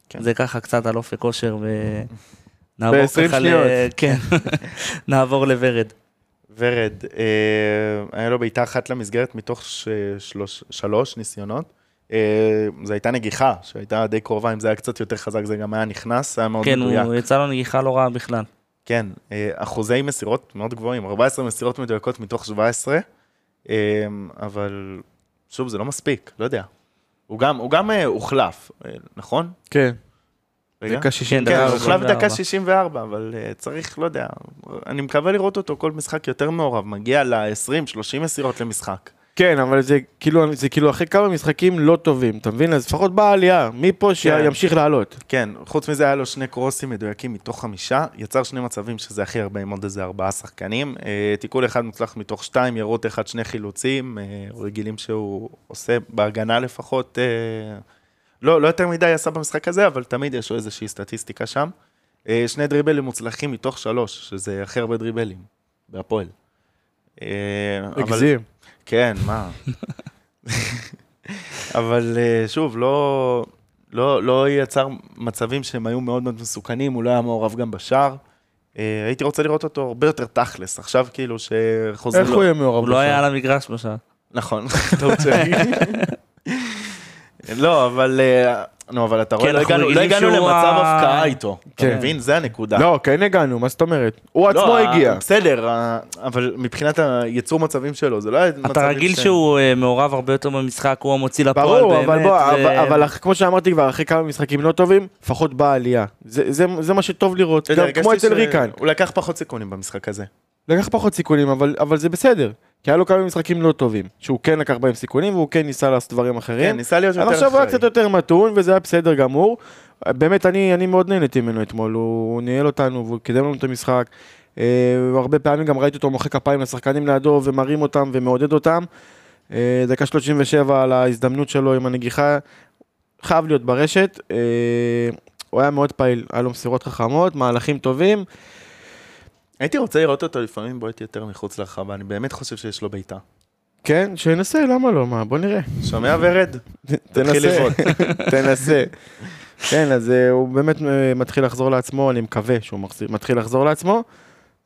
כן. זה ככה קצת על אופק כושר ונעבור ב-20 ככה ל... (laughs) כן, (laughs) נעבור לוורד. ורד, אה, היה לו בעיטה אחת למסגרת מתוך שלוש, שלוש ניסיונות. אה, זו הייתה נגיחה שהייתה די קרובה, אם זה היה קצת יותר חזק זה גם היה נכנס, היה מאוד כן, מדויק. הוא יצא לו נגיחה לא רעה בכלל. כן, אה, אחוזי מסירות מאוד גבוהים, 14 מסירות מדויקות מתוך 17, אה, אבל שוב, זה לא מספיק, לא יודע. הוא גם, הוא גם אה, הוחלף, אה, נכון? כן. דקה 60. כן, הוא הוחלף 64. דקה 64, אבל uh, צריך, לא יודע, אני מקווה לראות אותו כל משחק יותר מעורב, מגיע ל-20-30 מסירות למשחק. כן, אבל זה כאילו, זה כאילו אחרי כמה משחקים לא טובים, אתה מבין? אז לפחות באה עלייה, מפה שימשיך לעלות. כן, חוץ מזה היה לו שני קרוסים מדויקים מתוך חמישה, יצר שני מצבים שזה הכי הרבה עם עוד איזה ארבעה שחקנים. Uh, תיקול אחד מוצלח מתוך שתיים, ירות אחד, שני חילוצים, uh, רגילים שהוא עושה בהגנה לפחות. Uh, לא, לא יותר מדי עשה במשחק הזה, אבל תמיד יש לו איזושהי סטטיסטיקה שם. אה, שני דריבלים מוצלחים מתוך שלוש, שזה הכי הרבה דריבלים בהפועל. אה, אבל- הגזים. כן, מה. אבל אה, שוב, לא, לא, לא יצר מצבים שהם היו מאוד מאוד מסוכנים, הוא לא היה מעורב גם בשער. אה, הייתי רוצה לראות אותו הרבה יותר תכלס, עכשיו כאילו שחוזרים איך לו. הוא יהיה מעורב? הוא לא היה בשער? על המגרש בשער. נכון, (laughs) טעות שלי. לא, אבל... נו, אבל אתה רואה, כן, לא אנחנו הגענו- לא הגענו למצב הפקעה איתו. אתה כן. מבין? זה הנקודה. לא, כן הגענו, מה זאת אומרת? הוא עצמו לא, הגיע. בסדר, אבל מבחינת היצור מצבים שלו, זה לא היה מצבים אתה רגיל ש- שהוא אה, מעורב הרבה יותר במשחק, הוא המוציא לפועל ברור, באמת. אבל בוא, ו- אבל- אבל אח- כמו שאמרתי כבר, אחרי כמה משחקים לא טובים, לפחות באה עלייה. זה- זה זה מה שטוב לראות, אתה יודע, גם כמו הרגשתי אצל ש- ריקן. הוא לקח פחות סיכונים במשחק הזה. לקח פחות סיכונים, אבל אבל זה בסדר. כי היה לו כמה משחקים לא טובים, שהוא כן לקח בהם סיכונים, והוא כן ניסה לעשות דברים אחרים. כן, ניסה להיות יותר עכשיו הוא היה אחראי. קצת יותר מתון, וזה היה בסדר גמור. באמת, אני, אני מאוד נהניתי ממנו אתמול, הוא, הוא ניהל אותנו והוא קידם לנו את המשחק. אה, הרבה פעמים גם ראיתי אותו מוחא כפיים לשחקנים לידו ומרים אותם ומעודד אותם. אה, דקה 37 על ההזדמנות שלו עם הנגיחה, חייב להיות ברשת. אה, הוא היה מאוד פעיל, היה לו מסירות חכמות, מהלכים טובים. הייתי רוצה לראות אותו לפעמים בועט יותר מחוץ לרחבה, אני באמת חושב שיש לו בעיטה. כן, שינסה, למה לא? מה, בוא נראה. שומע ורד? (laughs) תנסה. (laughs) תנסה. כן, אז אה, הוא באמת אה, מתחיל לחזור לעצמו, אני מקווה שהוא מתחיל לחזור לעצמו.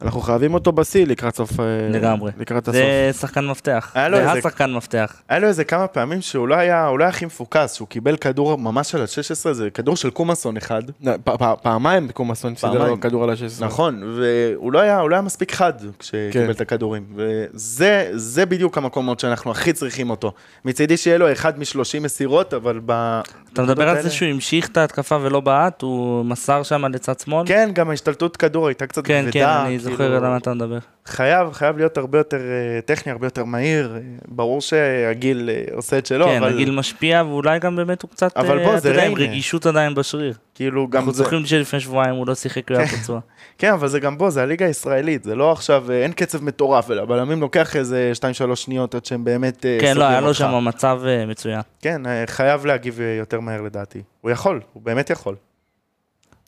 אנחנו חייבים אותו בשיא לקראת סוף... אה, לגמרי. לקראת הסוף. זה שחקן מפתח. היה לו זה איזה- השחקן מפתח. היה לו איזה כמה פעמים שהוא לא היה, הוא לא היה הכי מפוקס, שהוא קיבל כדור ממש על ה-16, זה כדור של קומאסון אחד. נ- פ- פ- פעמיים בקומאסון סידר לו. כדור על ה-16. נכון, והוא לא היה, לא היה מספיק חד כשקיבל כן. את הכדורים. וזה זה בדיוק המקומות שאנחנו הכי צריכים אותו. מצידי שיהיה לו אחד מ-30 מסירות, אבל ב... אתה מדבר על זה שהוא המשיך את ההתקפה ולא בעט, הוא מסר שם לצד שמאל? כן, גם ההשתלטות כדור הייתה קצת כן, כבדה. כן, אני כאילו, זוכר על מה אתה מדבר. חייב, חייב להיות הרבה יותר אה, טכני, הרבה יותר מהיר. אה, ברור שהגיל אה, עושה את שלו, כן, אבל הגיל משפיע, ואולי גם באמת הוא קצת, אבל בוא, זה יודע, עם ריינה. רגישות עדיין בשריר. כאילו גם אנחנו זה... זוכרים שלפני שבועיים הוא לא שיחק, הוא היה פצוע. (laughs) כן, אבל זה גם בו, זה הליגה הישראלית, זה לא עכשיו, אין קצב מטורף, אלא בלמים לוקח איזה 2-3 שניות עד שהם באמת כן, לא, היה לו. שם מצב מצוין. כן, חייב להגיב יותר מהר לדעתי. הוא יכול, הוא באמת יכול.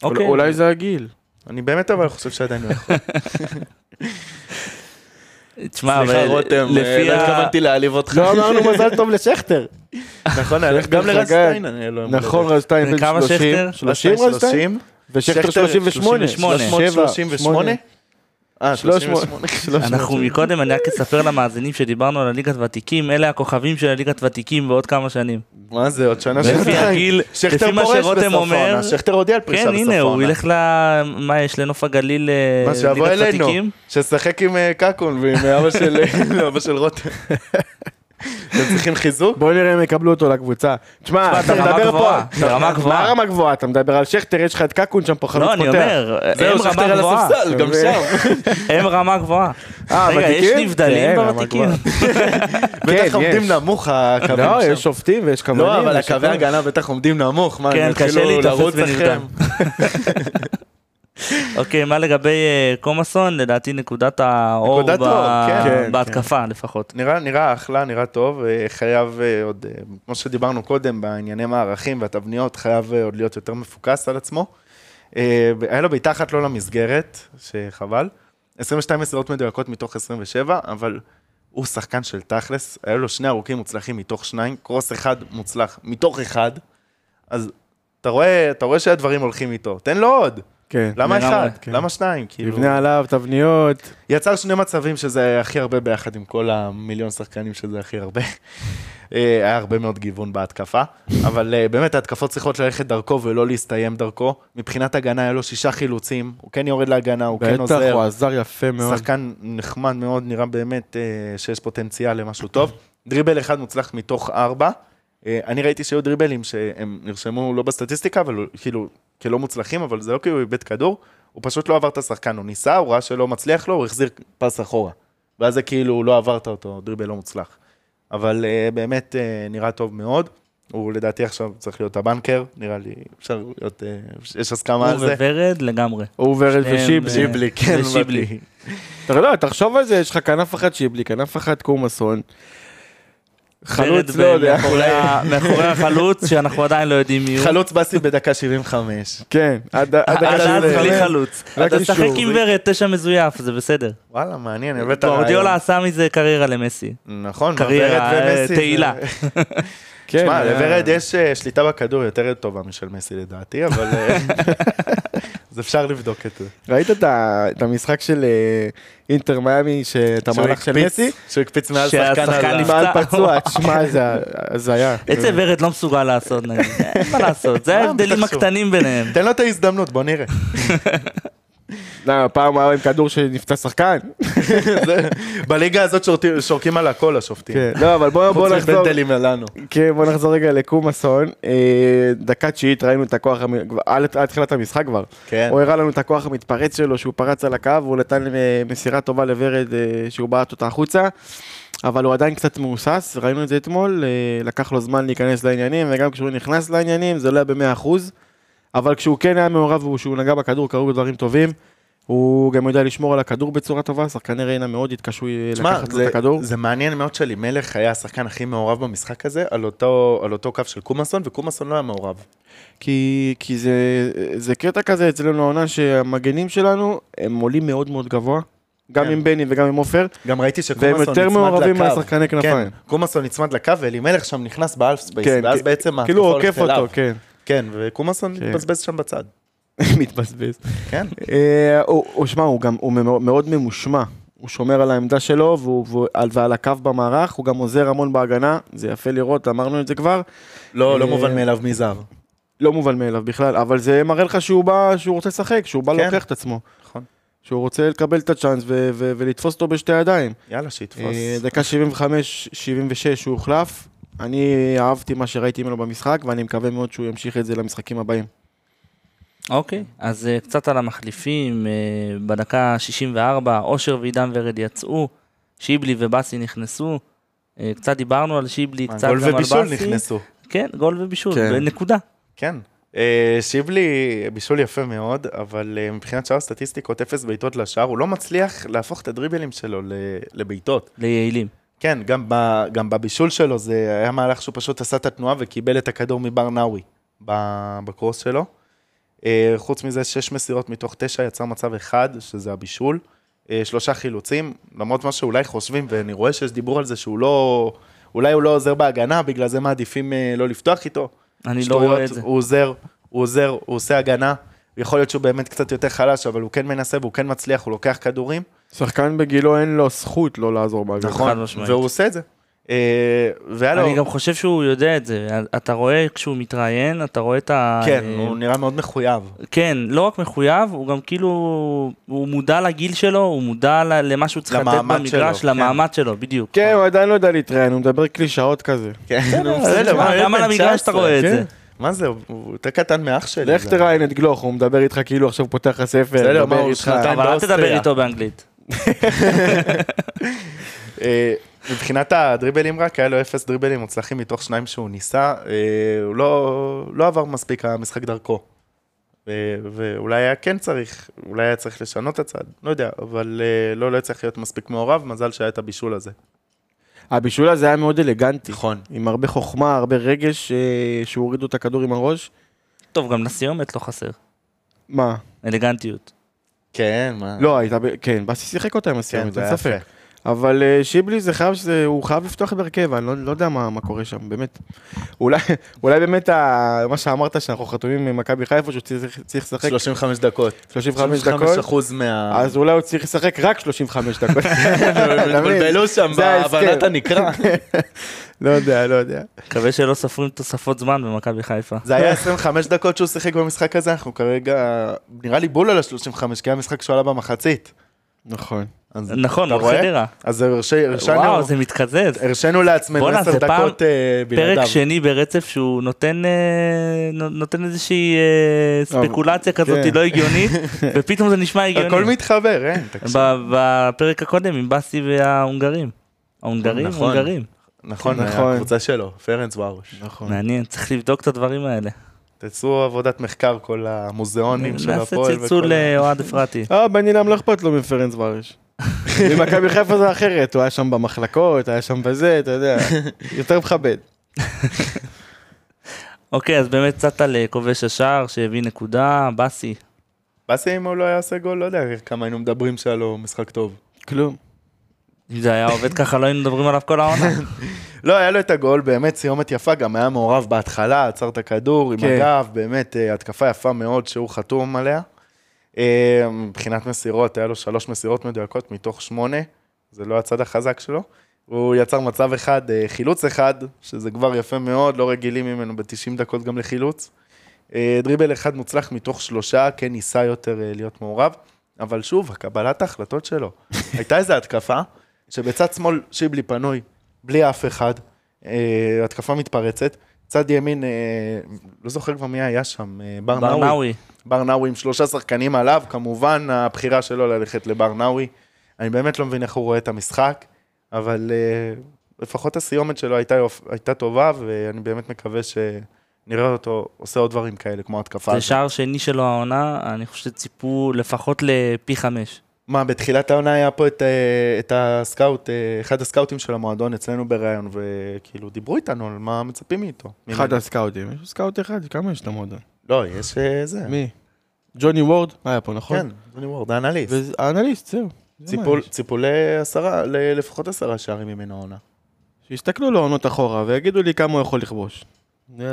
אוקיי. אולי זה הגיל. אני באמת אבל חושב שעדיין הוא יכול. תשמע, סליחה אבל רותם, לפי אה, לא. התכוונתי להעליב אותך. לא אמרנו מזל טוב לשכטר. נכון, היה לך- גם לרז לו יום נכון, הולדת. רזטיין בן כמה 30. שכטר? 30 רזטיין? ושכטר שכטר 38. 338? אה, 300. 38. אנחנו מקודם, אני רק אספר למאזינים שדיברנו על הליגת ותיקים, אלה הכוכבים של הליגת ותיקים בעוד כמה שנים. מה זה, עוד שנה לפי שנתיים? הגיל, שכטר לפי מה שרותם אומר, העונה, שכטר הודיע על פרישה כן, בסוף הנה, הוא העונה. ילך ל... מה יש, לנוף הגליל אה, מה שיבוא ליגת אלינו, ותיקים? ששחק עם אה, קקון ועם אבא של (laughs) רותם. אתם צריכים חיזוק? בוא נראה אם יקבלו אותו לקבוצה. תשמע, אתה מדבר פה... אתה רמה גבוהה. מה רמה גבוהה? אתה מדבר על שכטר, יש לך את קקון שם פה חלוץ לא, פותח. אני אומר, זהו, הם שכטר רמה על גבוהה. הספסל, גם שם. (laughs) הם רמה גבוהה. אה, רגע, יש ותיקים? נבדלים כן, בוותיקים. גבוהה. (laughs) בטח כן, עומדים. נמוך הקווים לא, שם. יש שופטים ויש כוונים. לא, אבל הקווי. הגנה בטח עומדים נמוך, כן, קשה יתחילו להתאפס בנבדל. (laughs) אוקיי, מה לגבי אה, קומאסון? לדעתי נקודת האור נקודת ב- האור, כן, כן, בהתקפה לפחות. נראה, נראה אחלה, נראה טוב, אה, חייב אה, עוד, כמו שדיברנו קודם, בענייני מערכים והתבניות, חייב עוד להיות יותר מפוקס על עצמו. היה לו בעיטה אחת לא למסגרת, שחבל. 22 מסירות מדויקות מתוך 27, אבל הוא שחקן של תכלס, היו לו שני ארוכים מוצלחים מתוך שניים, קרוס אחד מוצלח מתוך אחד, אז אתה רואה, אתה רואה שהדברים הולכים איתו, תן לו עוד. כן. למה אחד? כן. למה שניים? כאילו... תבנה עליו תבניות. יצר שני מצבים שזה הכי הרבה ביחד עם כל המיליון שחקנים שזה הכי הרבה. אה, היה הרבה מאוד גיוון בהתקפה, אבל אה, באמת ההתקפות צריכות ללכת דרכו ולא להסתיים דרכו. מבחינת הגנה היה לו שישה חילוצים, הוא כן יורד להגנה, הוא כן בטח, עוזר. הוא עזר יפה מאוד. שחקן נחמד מאוד, נראה באמת אה, שיש פוטנציאל למשהו טוב. דריבל אחד מוצלח מתוך ארבע. אה, אני ראיתי שהיו דריבלים שהם נרשמו לא בסטטיסטיקה, אבל הוא- כאילו, כלא מוצלחים, אבל זה לא כי הוא איבד כדור, הוא פשוט לא עבר את השחקן, הוא ניסה, הוא ראה שלא מצליח לו, הוא החזיר פס אחורה. ואז זה כאילו, לא עברת אותו, דריבל לא מוצלח. אבל אה, באמת אה, נראה טוב מאוד. הוא לדעתי עכשיו צריך להיות הבנקר, נראה לי, אפשר להיות, יש הסכמה על הוא זה. וורד לגמרי. הוא ורד שניהם, ושיבלי. אה, שיבלי, כן, ושיבלי. אתה יודע, תחשוב על זה, יש לך כנף אחת שיבלי, כנף אחת קומאסון. חלוץ, לא יודע. (laughs) מאחורי החלוץ, שאנחנו עדיין לא יודעים מי הוא. חלוץ באסי בדקה 75. כן, עד עד דקה אז. בלי חלוץ. אתה תשחק קישור. עם ורד, תשע מזויף, זה בסדר. וואלה, מעניין, הבאת רעיון. גורדיולה עשה מזה קריירה למסי. נכון, קריירה, אה, תהילה. (laughs) כן, שמע, היה- לוורד יש אה, שליטה בכדור יותר טובה משל מסי לדעתי, אבל אה, (laughs) אז אפשר לבדוק את זה. ראית את את המשחק של אה, אינטר מיאמי, שאת שהוא המהלך של מסי? שהוא הקפיץ מעל שחקן על ה- נפצע. מעל פצוע, תשמע, זה הזיה. את זה ורד לא מסוגל לעשות, נגיד. אין מה לעשות, זה ההבדלים. הקטנים ביניהם. תן לו את ההזדמנות, בוא נראה. (laughs) לא, פעם היה עם כדור שנפצע שחקן. (laughs) בליגה הזאת שורקים על הכל השופטים. כן, לא, אבל בוא בוא חוץ נחזור. מבנדלים לנו. כן, בוא נחזור רגע לקומאסון. אה, דקה תשיעית ראינו את הכוח, עד תחילת המשחק כבר. כן. הוא הראה לנו את הכוח המתפרץ שלו, שהוא פרץ על הקו, והוא נתן אה, מסירה טובה לוורד, אה, שהוא בעט אותה החוצה. אבל הוא עדיין קצת מהוסס, ראינו את זה אתמול, לקח לו זמן להיכנס לעניינים, וגם כשהוא נכנס לעניינים זה לא היה במאה אחוז. אבל כשהוא כן היה מעורב וכשהוא נגע בכדור, קרו דברים טובים. הוא גם יודע לשמור על הכדור בצורה טובה, שחקני ריינה מאוד התקשו לקחת לו את הכדור. זה מעניין מאוד שאלימלך היה השחקן הכי מעורב במשחק הזה, על אותו על אותו קו של קומאסון, וקומאסון לא היה מעורב. כי, כי זה, זה קטע כזה אצלנו העונה שהמגנים שלנו הם עולים מאוד מאוד גבוה, גם כן. עם בני וגם עם עופר, גם ראיתי שקומאסון והם נצמד יותר לקו. מעורבים מהשחקני כנפיים. כן, קומאסון נצמד לקו, ואלימלך שם נכנס ב half space, כן, ואז בעצם כאילו עוקף אותו. כן, כן, וקומאסון כן. מתבזבז שם בצד. (laughs) מתבזבז. כן, אה, הוא, שמע, הוא גם, הוא מאוד- ממושמע, הוא שומר על העמדה שלו, והוא, והוא, על- ועל הקו במערך, הוא גם עוזר המון בהגנה, זה יפה לראות, אמרנו את זה כבר, לא לא אה, מובן מאליו מי זר. לא מובן מאליו בכלל, אבל זה מראה לך שהוא בא, שהוא רוצה לשחק, שהוא בא כן. להוכיח את עצמו, נכון. שהוא רוצה לקבל את הצ'אנס ו- ו- ולתפוס אותו בשתי ידיים. יאללה, שיתפוס. אה, דקה 75-76 הוא הוחלף. אני אהבתי מה שראיתי ממנו במשחק, ואני מקווה מאוד שהוא ימשיך את זה למשחקים הבאים. אוקיי, אז אה, קצת על המחליפים, אה, בדקה 64, אושר ועידן ורד יצאו, שיבלי ובאסי נכנסו. אה, קצת דיברנו על שיבלי, מה, קצת גול גם על ובישול באסי. נכנסו. כן, גול ובישול, כן. בנקודה. כן. שיבלי, בישול יפה מאוד, אבל מבחינת שאר הסטטיסטיקות, אפס בעיטות לשער, הוא לא מצליח להפוך את הדריבלים שלו לבעיטות. ליעילים. כן, גם, ב, גם בבישול שלו זה היה מהלך שהוא פשוט עשה את התנועה וקיבל את הכדור מבר נאווי ב- בקרוס שלו. אה, חוץ מזה, שש מסירות מתוך תשע יצר מצב אחד, שזה הבישול. אה, שלושה חילוצים, למרות מה שאולי חושבים, ואני רואה שיש דיבור על זה שהוא לא... אולי הוא לא עוזר בהגנה, בגלל זה מעדיפים אה, לא לפתוח איתו. אני לא רואה את זה. הוא עוזר, הוא עוזר, הוא עושה הגנה. יכול להיות שהוא באמת קצת יותר חלש, אבל הוא כן מנסה והוא כן מצליח, הוא לוקח כדורים. שחקן בגילו אין לו זכות לא לעזור בהגנה. נכון. והוא עושה את זה. אה. אני גם חושב שהוא יודע את זה. אתה רואה כשהוא מתראיין, אתה רואה את ה... כן, אה, הוא נראה מאוד מחויב. כן, לא רק מחויב, הוא גם כאילו, הוא מודע לגיל שלו, הוא מודע למה שהוא צריך לתת במגרש, שלו, כן. למעמד שלו, בדיוק. כן, הוא עדיין לא יודע להתראיין, הוא מדבר קלישאות כזה. כן, גם על המגרש אתה 19, רואה את כן. זה. מה זה, הוא- יותר קטן מאח שלי. לך תראיין את גלוך, הוא מדבר איתך כאילו עכשיו פותח לך ספר, בסדר, מה, הוא אבל אל. תדבר איתו באנגלית. אה, מבחינת הדריבלים רק, היה לו אפס דריבלים מוצלחים מתוך שניים שהוא ניסה, אה, הוא לא, לא עבר מספיק המשחק דרכו. ו- ואולי היה כן צריך, אולי היה צריך לשנות את הצד, לא יודע, אבל אה, לא, לא צריך להיות מספיק מעורב, מזל שהיה את הבישול הזה. הבישול הזה היה מאוד אלגנטי. נכון. עם הרבה חוכמה, הרבה רגש, אה, שהוא הוריד לו את הכדור עם הראש. טוב, גם לסיומת לא חסר. מה? אלגנטיות. כן, מה? לא, הייתה, כן, באסי שיחק אותה עם כן, הסיומת, אין היה ספק. אבל אה, שיבלי זה חייב, שזה, הוא חייב לפתוח את הרכב, אני לא, לא יודע מה, מה קורה שם, באמת. אולי, (laughs) אולי באמת ה, מה שאמרת שאנחנו חתומים עם מכבי חיפה, שהוא צריך, צריך לשחק 35 דקות. 35 35 דקות, אחוז מה... אז אולי הוא צריך לשחק רק 35 דקות. (laughs) התבלבלו שם. בהבנת הנקרא. (laughs) לא יודע, לא יודע. מקווה שלא סופרים תוספות זמן במכבי חיפה. זה היה 25 דקות שהוא שיחק במשחק הזה, אנחנו כרגע, נראה לי בול על ה-35, כי היה משחק שהוא עלה במחצית. נכון. אז נכון, מול רואה? חדרה. אז הרשי- הרשנו- וואו, זה מתקזז. הרשינו לעצמנו בואנה, 10 זה פעם- דקות אה, בלעדיו. פרק שני ברצף שהוא נותן אה, נו- נותן איזושהי אה, ספקולציה כזאת כן. לא הגיונית, (laughs) ופתאום זה נשמע הכל הגיוני. מתחבר, אין, תקשיב. בפרק הקודם עם באסי וההונגרים. ההונגרים, נכון. הונגרים. נכון, נכון. הקבוצה שלו, פרנס ורוש. נכון. מעניין, צריך לבדוק את הדברים האלה. תעשו עבודת מחקר, כל המוזיאונים של נעשה הפועל. צלצול וכל ה- לאוהד אפרתי. אה, בן אילם לא אכפת לו מפרנס ורש. במכבי חיפה זה אחרת, הוא היה שם במחלקות, היה שם בזה, אתה יודע, (laughs) יותר מכבד. אוקיי, אז באמת קצת על אה, כובש השער שהביא נקודה, באסי. באסי אם הוא לא היה עושה גול, לא יודע כמה היינו מדברים שהיה לו משחק טוב. כלום. אם זה היה עובד ככה לא היינו מדברים עליו כל העונה. (laughs) לא, היה לו את הגול, באמת סיומת יפה, גם היה מעורב בהתחלה, עצר את הכדור עם כן. הגב, באמת אה, התקפה יפה מאוד שהוא חתום עליה. אה, מבחינת מסירות, היה לו שלוש מסירות מדויקות מתוך שמונה, זה לא הצד החזק שלו. הוא יצר מצב אחד, אה, חילוץ אחד, שזה כבר יפה מאוד, לא רגילים ממנו ב-90 דקות גם לחילוץ. אה, דריבל אחד מוצלח מתוך שלושה, כן ניסה יותר להיות מעורב, אבל שוב, הקבלת ההחלטות שלו. (laughs) הייתה איזו התקפה, שבצד שמאל שיבלי פנוי, בלי אף אחד, התקפה מתפרצת, צד ימין, אה, לא זוכר כבר מי היה שם, אה, בר נאווי. ברנאווי. בר נאווי עם שלושה שחקנים עליו, כמובן הבחירה שלו ללכת לבר נאווי. אני באמת לא מבין איך הוא רואה את המשחק, אבל uh, לפחות הסיומת שלו הייתה, הייתה טובה, ואני באמת מקווה שנראה אותו עושה עוד דברים כאלה, כמו התקפה. זה. שער שני שלו העונה, אני חושב שציפו לפחות לפי חמש. מה, בתחילת העונה היה פה את, אה, את הסקאוט, אה, אחד הסקאוטים של המועדון אצלנו בראיון, וכאילו דיברו איתנו על מה מצפים מאיתו. אחד ממנו. הסקאוטים, יש סקאוט אחד, כמה יש למועדון? לא, יש אה, זה. מי? ג'וני וורד היה פה, נכון? כן, ג'וני וורד, האנליסט. האנליסט, זהו. ציפו. ציפו לעשרה, לפחות עשרה שערים ממנו העונה. שיסתכלו לעונות אחורה ויגידו לי כמה הוא יכול לכבוש.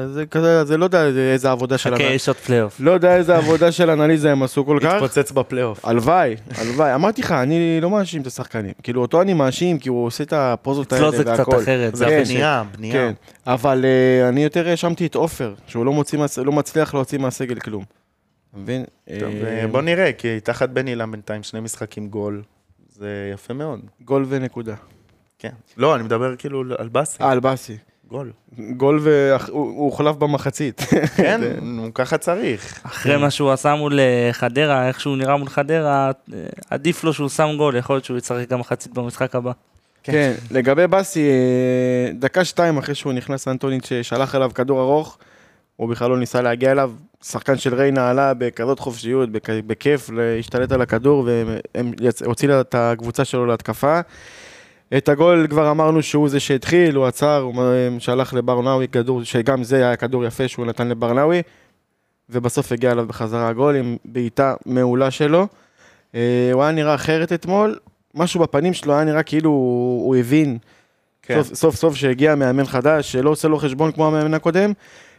זה כזה, זה לא יודע איזה עבודה של... חכה, יש עוד פלייאוף. לא יודע איזה עבודה של אנליזה הם עשו כל כך. התפוצץ בפלייאוף. הלוואי, הלוואי. אמרתי לך, אני לא מאשים את השחקנים. כאילו, אותו אני מאשים, כי הוא עושה את הפוזות האלה אצלו זה והכל. קצת אחרת. זה כן, הבנייה, בנייה. כן, אבל אה, אני יותר האשמתי את עופר, שהוא לא לא מצליח להוציא מהסגל כלום. מבין? אה, אה, בוא נראה, כי תחת בני לם בינתיים שני משחקים גול, זה יפה מאוד. גול ונקודה. כן. לא, אני מדבר כאילו על באסי, אה, אלבאסי. גול. גול והוא הוא הוחלף במחצית. כן, (laughs) נו, ככה צריך. אחרי מה שהוא עשה מול אה, חדרה, איך שהוא נראה מול חדרה, אה, עדיף לו שהוא שם גול, יכול להיות שהוא יצטרך גם מחצית במשחק הבא. כן, לגבי באסי, אה, דקה שתיים אחרי שהוא נכנס אנטונית ששלח אליו כדור ארוך, הוא בכלל לא ניסה להגיע אליו, שחקן של ריינה עלה בכזאת חופשיות, בכ- בכיף, להשתלט על הכדור, והוציא את הקבוצה שלו להתקפה. את הגול כבר אמרנו שהוא זה שהתחיל, הוא עצר, הוא שלח לברנאווי כדור, שגם זה היה כדור יפה שהוא נתן לברנאווי, ובסוף הגיע אליו בחזרה הגול עם בעיטה מעולה שלו. אה, הוא היה נראה אחרת אתמול, משהו בפנים שלו היה נראה כאילו הוא, הוא הבין כן. סוף, סוף סוף שהגיע מאמן חדש שלא עושה לו חשבון כמו המאמן הקודם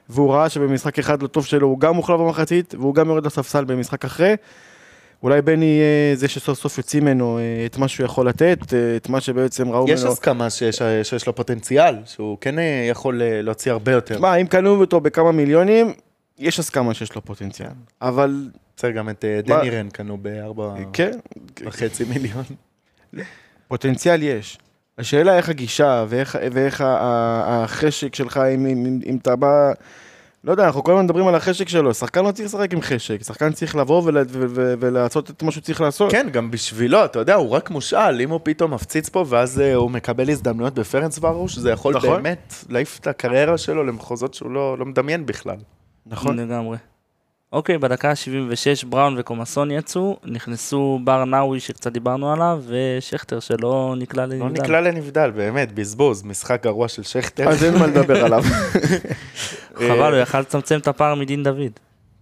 והוא ראה שבמשחק אחד לא טוב שלו הוא גם מוחלף במחצית והוא גם יורד לספסל במשחק אחרי. אולי בני יהיה זה שסוף סוף יוציא ממנו אה, את מה שהוא יכול לתת, אה, את מה שבעצם ראו יש ממנו. הסכמה שיש שיש לו פוטנציאל, שהוא כן אה, יכול אה, להוציא הרבה יותר. מה, אם קנו אותו בכמה מיליונים, יש הסכמה שיש לו פוטנציאל. אבל בסדר, גם את אה, דני רן קנו בארבע כן, וחצי מיליון. פוטנציאל יש. השאלה איך הגישה ואיך, ואיך החשק שלך, אם, אם, אם אתה בא... לא יודע, אנחנו כל הזמן מדברים על החשק שלו, שחקן לא צריך לשחק עם חשק, שחקן צריך לבוא ול, ו, ו, ולעשות את מה שהוא צריך לעשות. כן, גם בשבילו, אתה יודע, הוא רק מושאל, אם הוא פתאום מפציץ פה, ואז אה, הוא מקבל הזדמנויות בפרנס ורוש, זה יכול נכון. באמת להעיף את הקריירה שלו למחוזות שהוא לא לא מדמיין בכלל. נכון. לגמרי. אוקיי, בדקה ה-76 בראון וקומסון יצאו, נכנסו בר נאווי שקצת דיברנו עליו, ושכטר שלא נקלע לא לנבדל. נקלע לנבדל, באמת, בזבוז, משחק גרוע של שכטר. אז אין מה לדבר עליו. (laughs) חבל, הוא יכל לצמצם את הפער מדין דוד.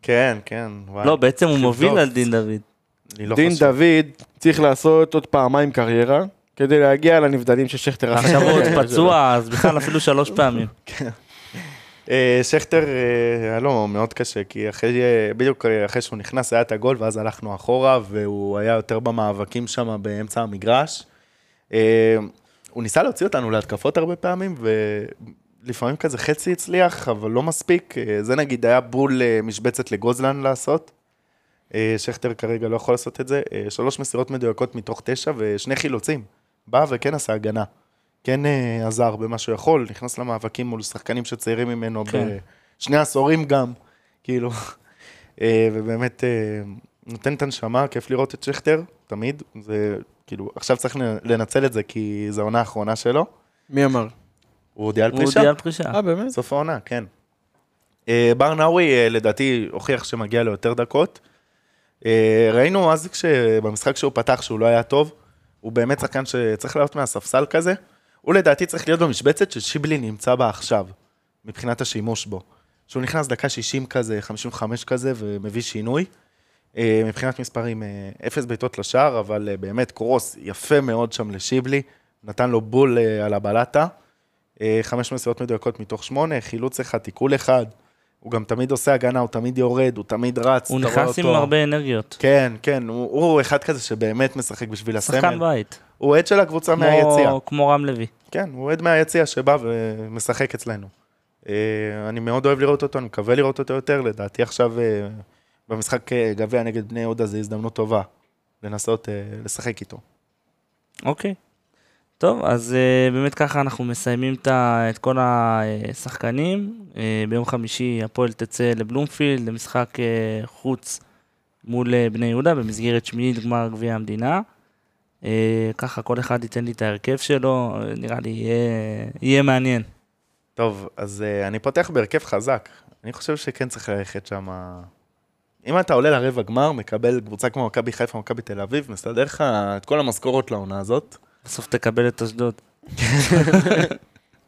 כן, כן. וואי. לא, בעצם הוא מוביל לבדוק. על דין דוד. לא דין חושב. דוד צריך לעשות עוד פעמיים קריירה, כדי להגיע לנבדלים של שכטר. עכשיו הוא עוד (laughs) פצוע, אז בכלל אפילו שלוש פעמים. אה, שכטר אה, היה לו מאוד קשה, כי אחרי, אה, בדיוק אה, אחרי שהוא נכנס היה את הגול, ואז הלכנו אחורה, והוא היה יותר במאבקים שם באמצע המגרש. אה, הוא ניסה להוציא אותנו להתקפות הרבה פעמים, ולפעמים כזה חצי הצליח, אבל לא מספיק. אה, זה נגיד היה בול אה, משבצת לגוזלן לעשות. אה, שכטר כרגע לא יכול לעשות את זה. אה, שלוש מסירות מדויקות מתוך תשע ושני חילוצים. בא וכן עשה הגנה. כן אה, עזר במה שהוא יכול, נכנס למאבקים מול שחקנים שצעירים ממנו כן. בשני עשורים גם, כאילו. אה, ובאמת אה, נותן את הנשמה, כיף לראות את שכטר, תמיד. זה כאילו, עכשיו צריך לנצל את זה כי זו העונה האחרונה שלו. מי אמר? הוא הודיע על הוא פרישה. הודיע על פרישה. אה, באמת? סוף העונה, כן. אה, בר נאווי, אה, לדעתי, הוכיח שמגיע לו יותר דקות. אה, ראינו אז כשבמשחק שהוא פתח שהוא לא היה טוב, הוא באמת שחקן שצריך לעלות מהספסל כזה. הוא לדעתי צריך להיות במשבצת ששיבלי נמצא בה עכשיו, מבחינת השימוש בו. שהוא נכנס דקה 60 כזה, 55 כזה, ומביא שינוי. אה, מבחינת מספרים, אה, אפס בעיטות לשער, אבל אה, באמת קרוס יפה מאוד שם לשיבלי, נתן לו בול על הבלטה. חמש מסירות מדויקות מתוך שמונה, חילוץ אחד, תיקול אחד. הוא גם תמיד עושה הגנה, הוא תמיד יורד, הוא תמיד רץ. הוא נכנס עם אותו. הרבה אנרגיות. כן, כן, הוא, הוא אחד כזה שבאמת משחק בשביל שחקן הסמל. בית. הוא אוהד של הקבוצה מהיציע. כמו- רם לוי. כן, הוא אוהד מהיציע שבא ומשחק אצלנו. אה, אני מאוד אוהב לראות אותו, אני מקווה לראות אותו יותר, לדעתי עכשיו אה, במשחק אה, גביע נגד בני יהודה זו הזדמנות טובה לנסות לשחק איתו. אוקיי. טוב, אז באמת ככה אנחנו מסיימים את, כל השחקנים. ביום חמישי הפועל תצא לבלומפילד למשחק חוץ מול בני יהודה במסגרת שמינית גמר גביע המדינה. Uh, ככה כל אחד ייתן לי את ההרכב שלו, נראה לי יהיה, יהיה מעניין. טוב, אז אה, אני פותח בהרכב חזק. אני חושב שכן צריך ללכת שם... אם אתה עולה לרבע גמר, מקבל קבוצה כמו מכבי חיפה, מכבי תל אביב, מסתדר לך את כל המשכורות לעונה הזאת. בסוף תקבל את אשדוד. (laughs)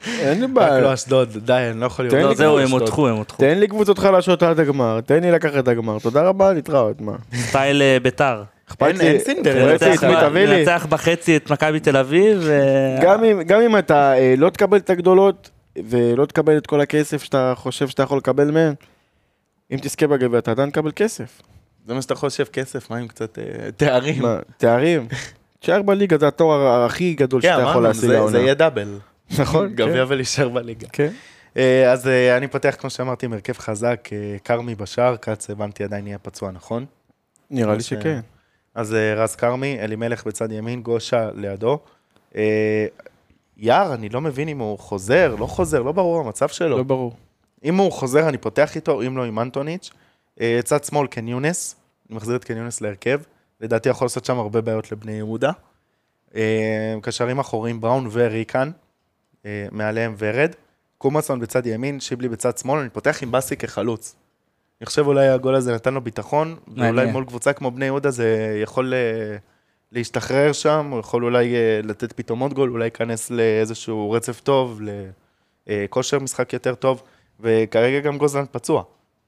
אין לי רק בעיה. לא אשדוד, די, אני לא יכול לראות. לא, זהו, הם. הותחו, הם הותחו. תן לי קבוצות חלשות עד הגמר, תן לי לקחת את הגמר. תודה רבה, להתראות, מה? (laughs) סטייל אה, ביתר. אכפת אין- לי, מי תביא לי. לנצח בחצי את מכבי תל אביב. ו- גם אם- גם אם אתה אה, לא תקבל את הגדולות, ולא תקבל את כל הכסף שאתה חושב שאתה יכול לקבל מהן, אם תזכה בגביע אתה עדיין תקבל כסף. זה מה שאתה חושב, כסף, מה עם קצת אה, תארים? תארים? (laughs) תשאר בליגה, זה התואר הכי גדול כן, שאתה יכול להשיג זה- לעונה. זה יהיה דאבל. (laughs) נכון, (laughs) גביע ולהישאר בליגה. כן. אה, אז אני פותח, כמו שאמרתי, עם הרכב חזק, כרמי בשער, כץ הבנתי עדיין יהיה פצוע, נכון? נראה לי שכן. אז אה, רז כרמי, אלימלך בצד ימין, גושה לידו. אה, יער, אני לא מבין אם הוא חוזר, לא חוזר, לא ברור המצב שלו. לא ברור. אם הוא חוזר, אני פותח איתו, אם לא עם אנטוניץ'. אה, צד שמאל, קן יונס, אני מחזיר את קן יונס להרכב. לדעתי יכול לעשות שם הרבה בעיות לבני יהודה. קשרים אחוריים, בראון וריקן, מעליהם ורד. קומאסון בצד ימין, שיבלי בצד שמאל, אני פותח עם באסי כחלוץ. אני חושב אולי הגול הזה נתן לו ביטחון, ואולי. מול קבוצה כמו בני יהודה זה יכול אה, להשתחרר שם, הוא יכול אולי אה, לתת פתאום עוד גול, אולי ייכנס לאיזשהו רצף טוב, לכושר משחק יותר טוב, וכרגע גם גוזלן פצוע.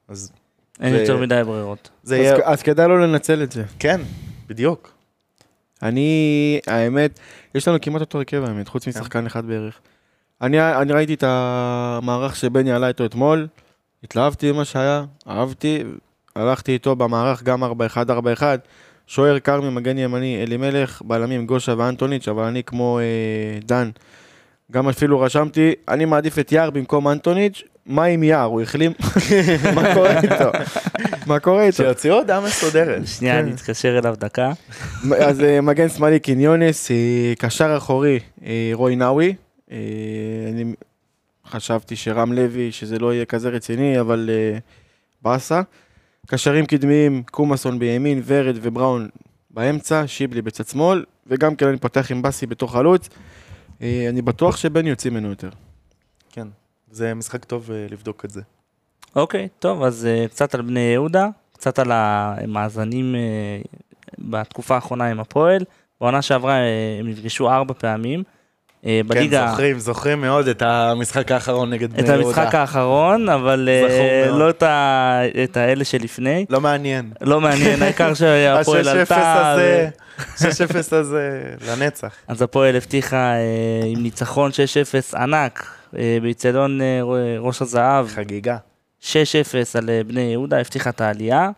אז אין זה- יותר מדי ברירות. אז יהיה, כ- אז כדאי לו לנצל את זה. כן, בדיוק. אני, האמת, יש לנו כמעט אותו הרכב האמת, חוץ משחקן אחד בערך. אני, אני ראיתי את המערך שבני עלה איתו אתמול, התלהבתי ממה שהיה, אהבתי, הלכתי איתו במערך גם 4-1-4-1, שוער כרמי, מגן ימני, אלימלך, בלמים גושה ואנטוניץ', אבל אני כמו אה, דן, גם אפילו רשמתי, אני מעדיף את יער במקום אנטוניץ', מה עם יער, הוא החלים? (laughs) מה קורה איתו? (laughs) מה קורה איתו? שיוציאו הודעה מסודרת. שנייה, אני אתקשר אליו דקה. אז אה, מגן שמאלי קיניונס, אה, קשר אחורי אה, רוי נאווי. חשבתי שרם לוי, שזה לא יהיה כזה רציני, אבל אה, באסה. קשרים קדמיים, קומאסון בימין, ורד ובראון באמצע, שיבלי בצד שמאל, וגם כן אני פותח עם באסי בתוך חלוץ. אה, אני בטוח שבן יוציא ממנו יותר. כן, זה משחק טוב אה, לבדוק את זה. אוקיי, טוב, אז uh, קצת על בני יהודה, קצת על המאזנים uh, בתקופה האחרונה עם הפועל. בעונה שעברה uh, הם נפגשו ארבע פעמים. כן, בליגה, זוכרים, זוכרים מאוד את המשחק האחרון נגד בני את יהודה. המשחק האחרון, אבל מאוד. לא את, ה, את האלה שלפני. לא מעניין. לא מעניין, העיקר שהפועל ה-6-0 עלתה. הזה, ו- 6-0 הזה, לנצח. אז הפועל הבטיחה uh, עם ניצחון 6-0 ענק באיצטדיון ראש הזהב. חגיגה. 6-0 על אה, בני יהודה, הבטיחה את העלייה.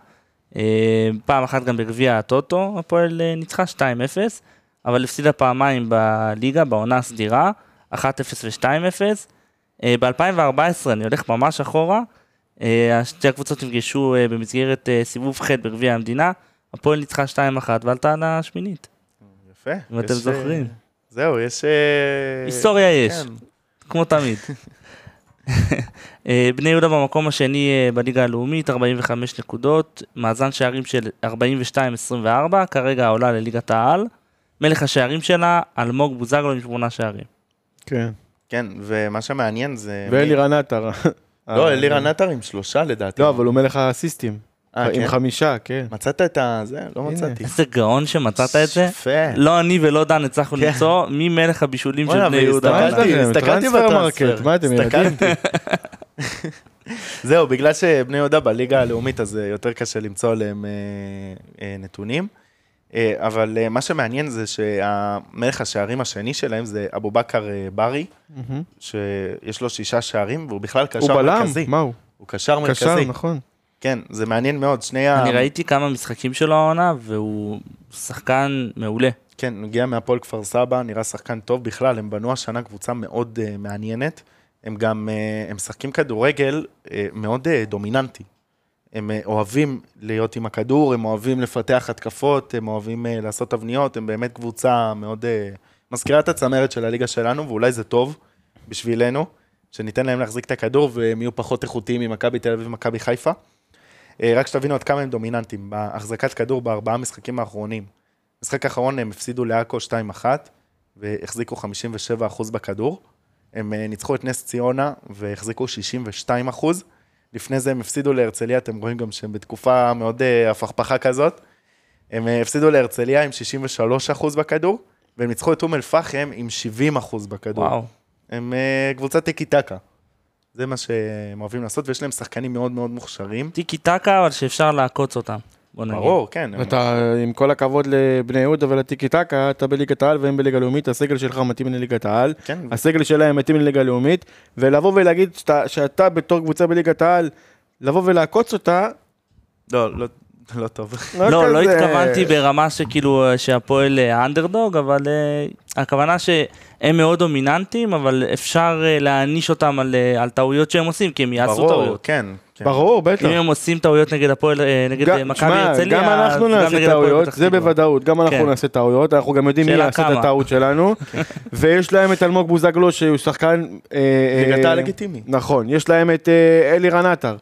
אה, פעם אחת גם בגביע הטוטו, הפועל אה, ניצחה 2-0, אבל הפסידה פעמיים בליגה, בעונה הסדירה, 1-0 ו-2-0. ב-2014, אני הולך ממש אחורה, אה, שתי הקבוצות נפגשו אה, במסגרת אה, סיבוב ח' בגביע המדינה, הפועל ניצחה 2-1 ועלתה לשמינית, יפה. אם אתם יש, זוכרים. זהו, יש... היסטוריה יש. כן. כמו תמיד. בני יהודה במקום השני בליגה הלאומית, 45 נקודות, מאזן שערים של 42-24, כרגע עולה לליגת העל. מלך השערים שלה, אלמוג בוזגלו עם שמונה שערים. כן. כן, ומה שמעניין זה... ואלירן עטר. לא, אלירן עטר עם שלושה לדעתי. לא, אבל הוא מלך האסיסטים. אה, עם כן? חמישה, כן. מצאת את ה... זה? לא. מצאתי. איזה גאון שמצאת את זה. יפה. לא אני ולא דן הצלחנו כן. למצוא מי מלך הבישולים של בני יהודה. הסתכלתי טרנספר בטרנספר. מה אתם ילדים? (laughs) זהו, בגלל שבני יהודה בליגה הלאומית, אז אה, יותר קשה למצוא עליהם אה, אה, נתונים. אה, אבל אה, מה שמעניין זה שהמלך השערים השני שלהם זה אבו בכר אה, ברי. שיש לו שישה שערים, והוא בכלל הוא קשר בלם, מרכזי. מה הוא? הוא קשר קשר, מרכזי. נכון. כן, זה מעניין מאוד. שני ה... אני ראיתי כמה משחקים שלו העונה והוא שחקן מעולה. כן, מגיע מהפועל כפר סבא, נראה שחקן טוב בכלל, הם בנו השנה קבוצה מאוד uh, מעניינת. הם גם, uh, הם משחקים כדורגל uh, מאוד uh, דומיננטי. הם uh, אוהבים להיות עם הכדור, הם אוהבים לפתח התקפות, הם אוהבים uh, לעשות תבניות, הם באמת קבוצה מאוד... Uh, מזכירה את הצמרת של הליגה שלנו, ואולי זה טוב בשבילנו, שניתן להם להחזיק את הכדור והם יהיו פחות איכותיים ממכבי תל אביב ומכבי חיפה. רק שתבינו עד כמה הם דומיננטיים, בהחזקת כדור בארבעה משחקים האחרונים. משחק האחרון הם הפסידו לעכו 2-1 והחזיקו 57% בכדור. הם אה, ניצחו את נס ציונה והחזיקו 62%. לפני זה הם הפסידו להרצליה, אתם רואים גם שהם בתקופה מאוד אה, הפכפכה כזאת. הם אה, הפסידו להרצליה עם 63% בכדור, והם ניצחו את אום אל-פחם עם 70% בכדור. וואו. הם אה, קבוצת טיקי טקה. זה מה שהם אוהבים לעשות, ויש להם שחקנים מאוד מאוד מוכשרים. טיקי טקה אבל שאפשר לעקוץ אותם. בוא נגיד. ברור, כן. אתה, עם כל הכבוד לבני יהודה ולטיקי טקה, אתה בליגת העל והם בליגה לאומית, הסגל שלך מתאים לליגת העל, כן, הסגל שלהם מתאים לליגה לאומית, ולבוא ולהגיד שאתה, שאתה בתור קבוצה בליגת העל, לבוא ולעקוץ אותה, לא, לא, לא טוב. לא, לא כזה- התכוונתי ברמה שכאילו אה, שהפועל אה, האנדרדוג, אבל אה, הכוונה שהם מאוד דומיננטיים, אבל אפשר אה, להעניש אותם על אה, על טעויות שהם עושים, כי הם יעשו ברור, טעויות. כן. כן. ברור, בטח. אם הם עושים טעויות נגד הפועל, אה, נגד גם- אה, מכבי הרצליה, גם אנחנו נעשה טעויות, זה. בוודאות, גם אנחנו כן. נעשה טעויות, אנחנו גם יודעים מי יעשה את. הטעות שלנו, (laughs) ויש להם את אלמוג בוזגלו שהוא שחקן... אה, אה, העל לגיטימי. נכון, יש להם את אה, אלירן עטר,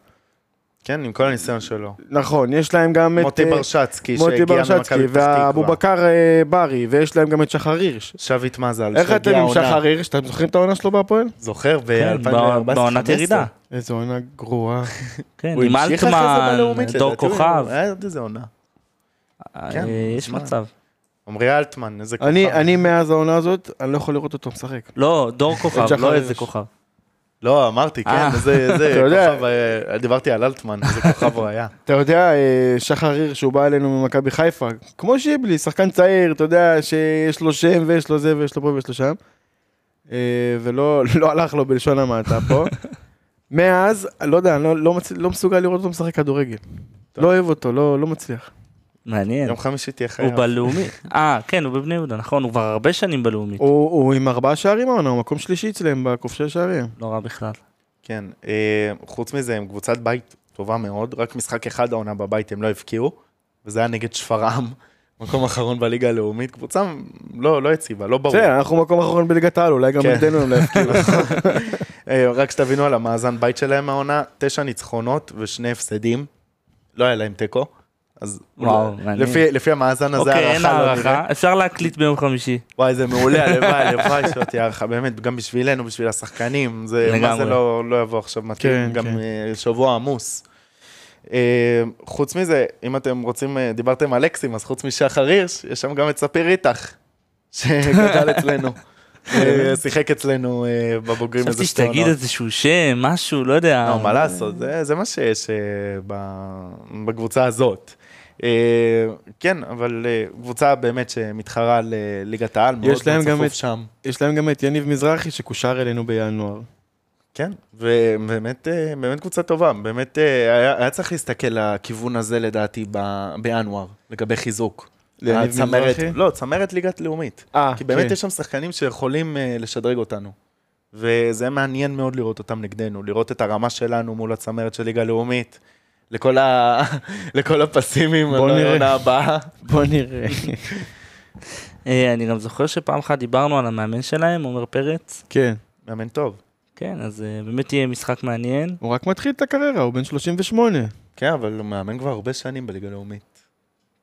כן, עם כל הניסיון שלו. נכון, יש להם גם את... מוטי אה, ברשצקי, מוטי שהגיע ברשצקי, ממכבי פתח תקווה. בכר אה, ברי, ויש להם גם את שחר הירש. שביט מזל, איך אתם עם. שחר הירש? אתם זוכרים את העונה שלו בהפועל? זוכר כן, ב-2014-2015. בעונת ירידה. איזו עונה גרועה. (laughs) כן, עם אלטמן, דור כוכב, היה עוד איזה עונה. אה, כן, יש. מצב. עמרי אלטמן, איזה כוכב. אני אני מאז העונה הזאת, אני לא יכול לראות אותו משחק. לא, דור כוכב, לא איזה. כוכב. לא, אמרתי, כן, אה. איזה איזה (laughs) כוכב, אה, דיברתי על אלטמן, איזה כוכב הוא היה. (laughs) אתה יודע, אה, שחר הירש, שהוא בא אלינו ממכבי חיפה, כמו שיבלי, שחקן צעיר, אתה יודע, שיש לו שם ויש לו זה ויש לו פה ויש לו שם. ולא (laughs) לא הלך לו בלשון המעטה פה. מאז, לא יודע, אני לא, לא. לא מסוגל לראות אותו משחק כדורגל. לא אוהב אותו, לא, לא מצליח. מעניין. יום חמישי תהיה חייב. הוא בלאומי. אה, כן, הוא בבני יהודה, נכון, הוא כבר הרבה שנים בלאומית. הוא, הוא עם ארבעה שערים העונה, הוא מקום שלישי אצלם בכובשי שערים. לא רע בכלל. כן, אה, חוץ מזה, הם קבוצת בית טובה מאוד, רק משחק אחד העונה בבית הם לא הבקיעו, וזה היה נגד שפרעם, (laughs) מקום אחרון בליגה הלאומית, קבוצה לא לא יציבה, לא ברור. בסדר, אנחנו מקום אחרון בליגת העל, אולי גם כן. נגדנו הם לא יפקיעו. (laughs) אה, רק שתבינו על המאזן בית שלהם העונה, תשע ניצחונות ושני הפסדים, לא היה להם תיקו, אז וואו. לפי- לפי המאזן הזה, אוקיי, אין הערכה לא. הערכה, אפשר להקליט ביום חמישי. וואי, זה מעולה, (laughs) הלוואי, הלוואי שלא תהיה הערכה, באמת, גם בשבילנו, בשביל השחקנים, זה, מה. זה לא, לא יבוא עכשיו מתאים, כן, גם כן. אה, שבוע עמוס. אה, חוץ מזה, אם אתם רוצים, אה, דיברתם על אקסים, אז חוץ משחר הירש, יש שם גם את ספיר איתך, שגדל אצלנו. (laughs) אה, שיחק אצלנו בבוגרים איזה חשבתי שתי שתגיד עונות. איזשהו שם, משהו, לא יודע. לא, מה לעשות, זה, מה שיש בקבוצה הזאת. אה, כן, אבל אה, קבוצה באמת שמתחרה לליגת העל, מאוד יש להם מאוד גם צפוף שם. יש להם גם את יניב מזרחי שקושר אלינו בינואר. כן, ובאמת אה, באמת קבוצה טובה, באמת היה, היה צריך להסתכל לכיוון הזה לדעתי ב- בינואר, לגבי חיזוק. הצמרת-? לא, צמרת ליגת לאומית. אה, כי באמת כן. יש שם שחקנים שיכולים לשדרג אותנו. וזה מעניין מאוד לראות אותם נגדנו, לראות את הרמה שלנו מול הצמרת של ליגה לאומית, לכל, ה... (laughs) לכל הפסימים, בוא נראה. לעונה הבאה. (laughs) בוא נראה. אה, אני גם זוכר שפעם אחת דיברנו על המאמן שלהם, עומר פרץ. כן. מאמן טוב. כן, אז אה, באמת יהיה משחק מעניין. הוא רק מתחיל את הקריירה, הוא בן 38. כן, אבל הוא מאמן כבר הרבה שנים בליגה לאומית.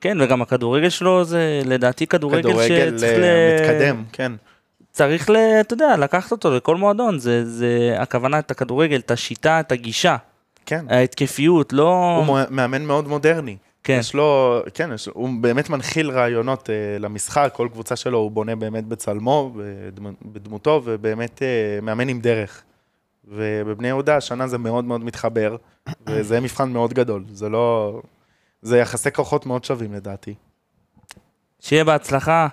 כן, וגם הכדורגל שלו זה לדעתי כדורגל כדורגל שצריך ל... אה, מתקדם, כן. צריך, ל... אתה יודע, לקחת אותו לכל מועדון. זה, זה הכוונה, את הכדורגל, את השיטה, את הגישה. כן, ההתקפיות, לא... הוא מאמן מאוד מודרני. כן. יש לו, כן, יש, הוא באמת מנחיל רעיונות אה, למשחק, כל קבוצה שלו הוא בונה באמת בצלמו, בדמ, בדמותו, ובאמת אה, מאמן עם דרך. ובבני יהודה השנה זה מאוד מאוד מתחבר, (clears throat) וזה מבחן מאוד גדול, זה לא... זה יחסי כוחות מאוד שווים לדעתי. שיהיה בהצלחה.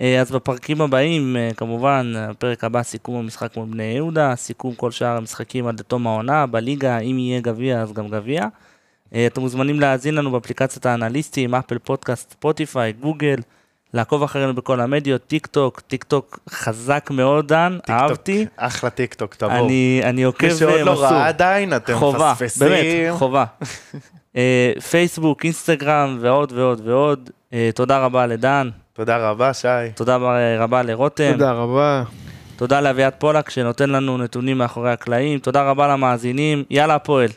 אה, אז בפרקים הבאים, אה, כמובן, הפרק הבא סיכום המשחק מול בני יהודה, סיכום כל שאר המשחקים עד לתום העונה, בליגה, אם יהיה גביע אז גם גביע. אה, אתם מוזמנים להאזין לנו באפליקציית האנליסטים, אפל פודקאסט, ספוטיפיי, גוגל, לעקוב אחרינו בכל המדיות, טיק טוק, טיק טוק חזק מאוד, דן, אהבתי. אחלה טיקטוק, תבוא. אני, אני עוקב מי שעוד לא. ראה עדיין, אתם חובה, מפספסים. באמת, חובה. (laughs) פייסבוק, אינסטגרם ועוד ועוד ועוד. תודה רבה לדן, תודה רבה, שי. תודה רבה לרותם. תודה רבה. תודה לאביעד פולק שנותן לנו נתונים מאחורי הקלעים, תודה רבה למאזינים, יאללה הפועל.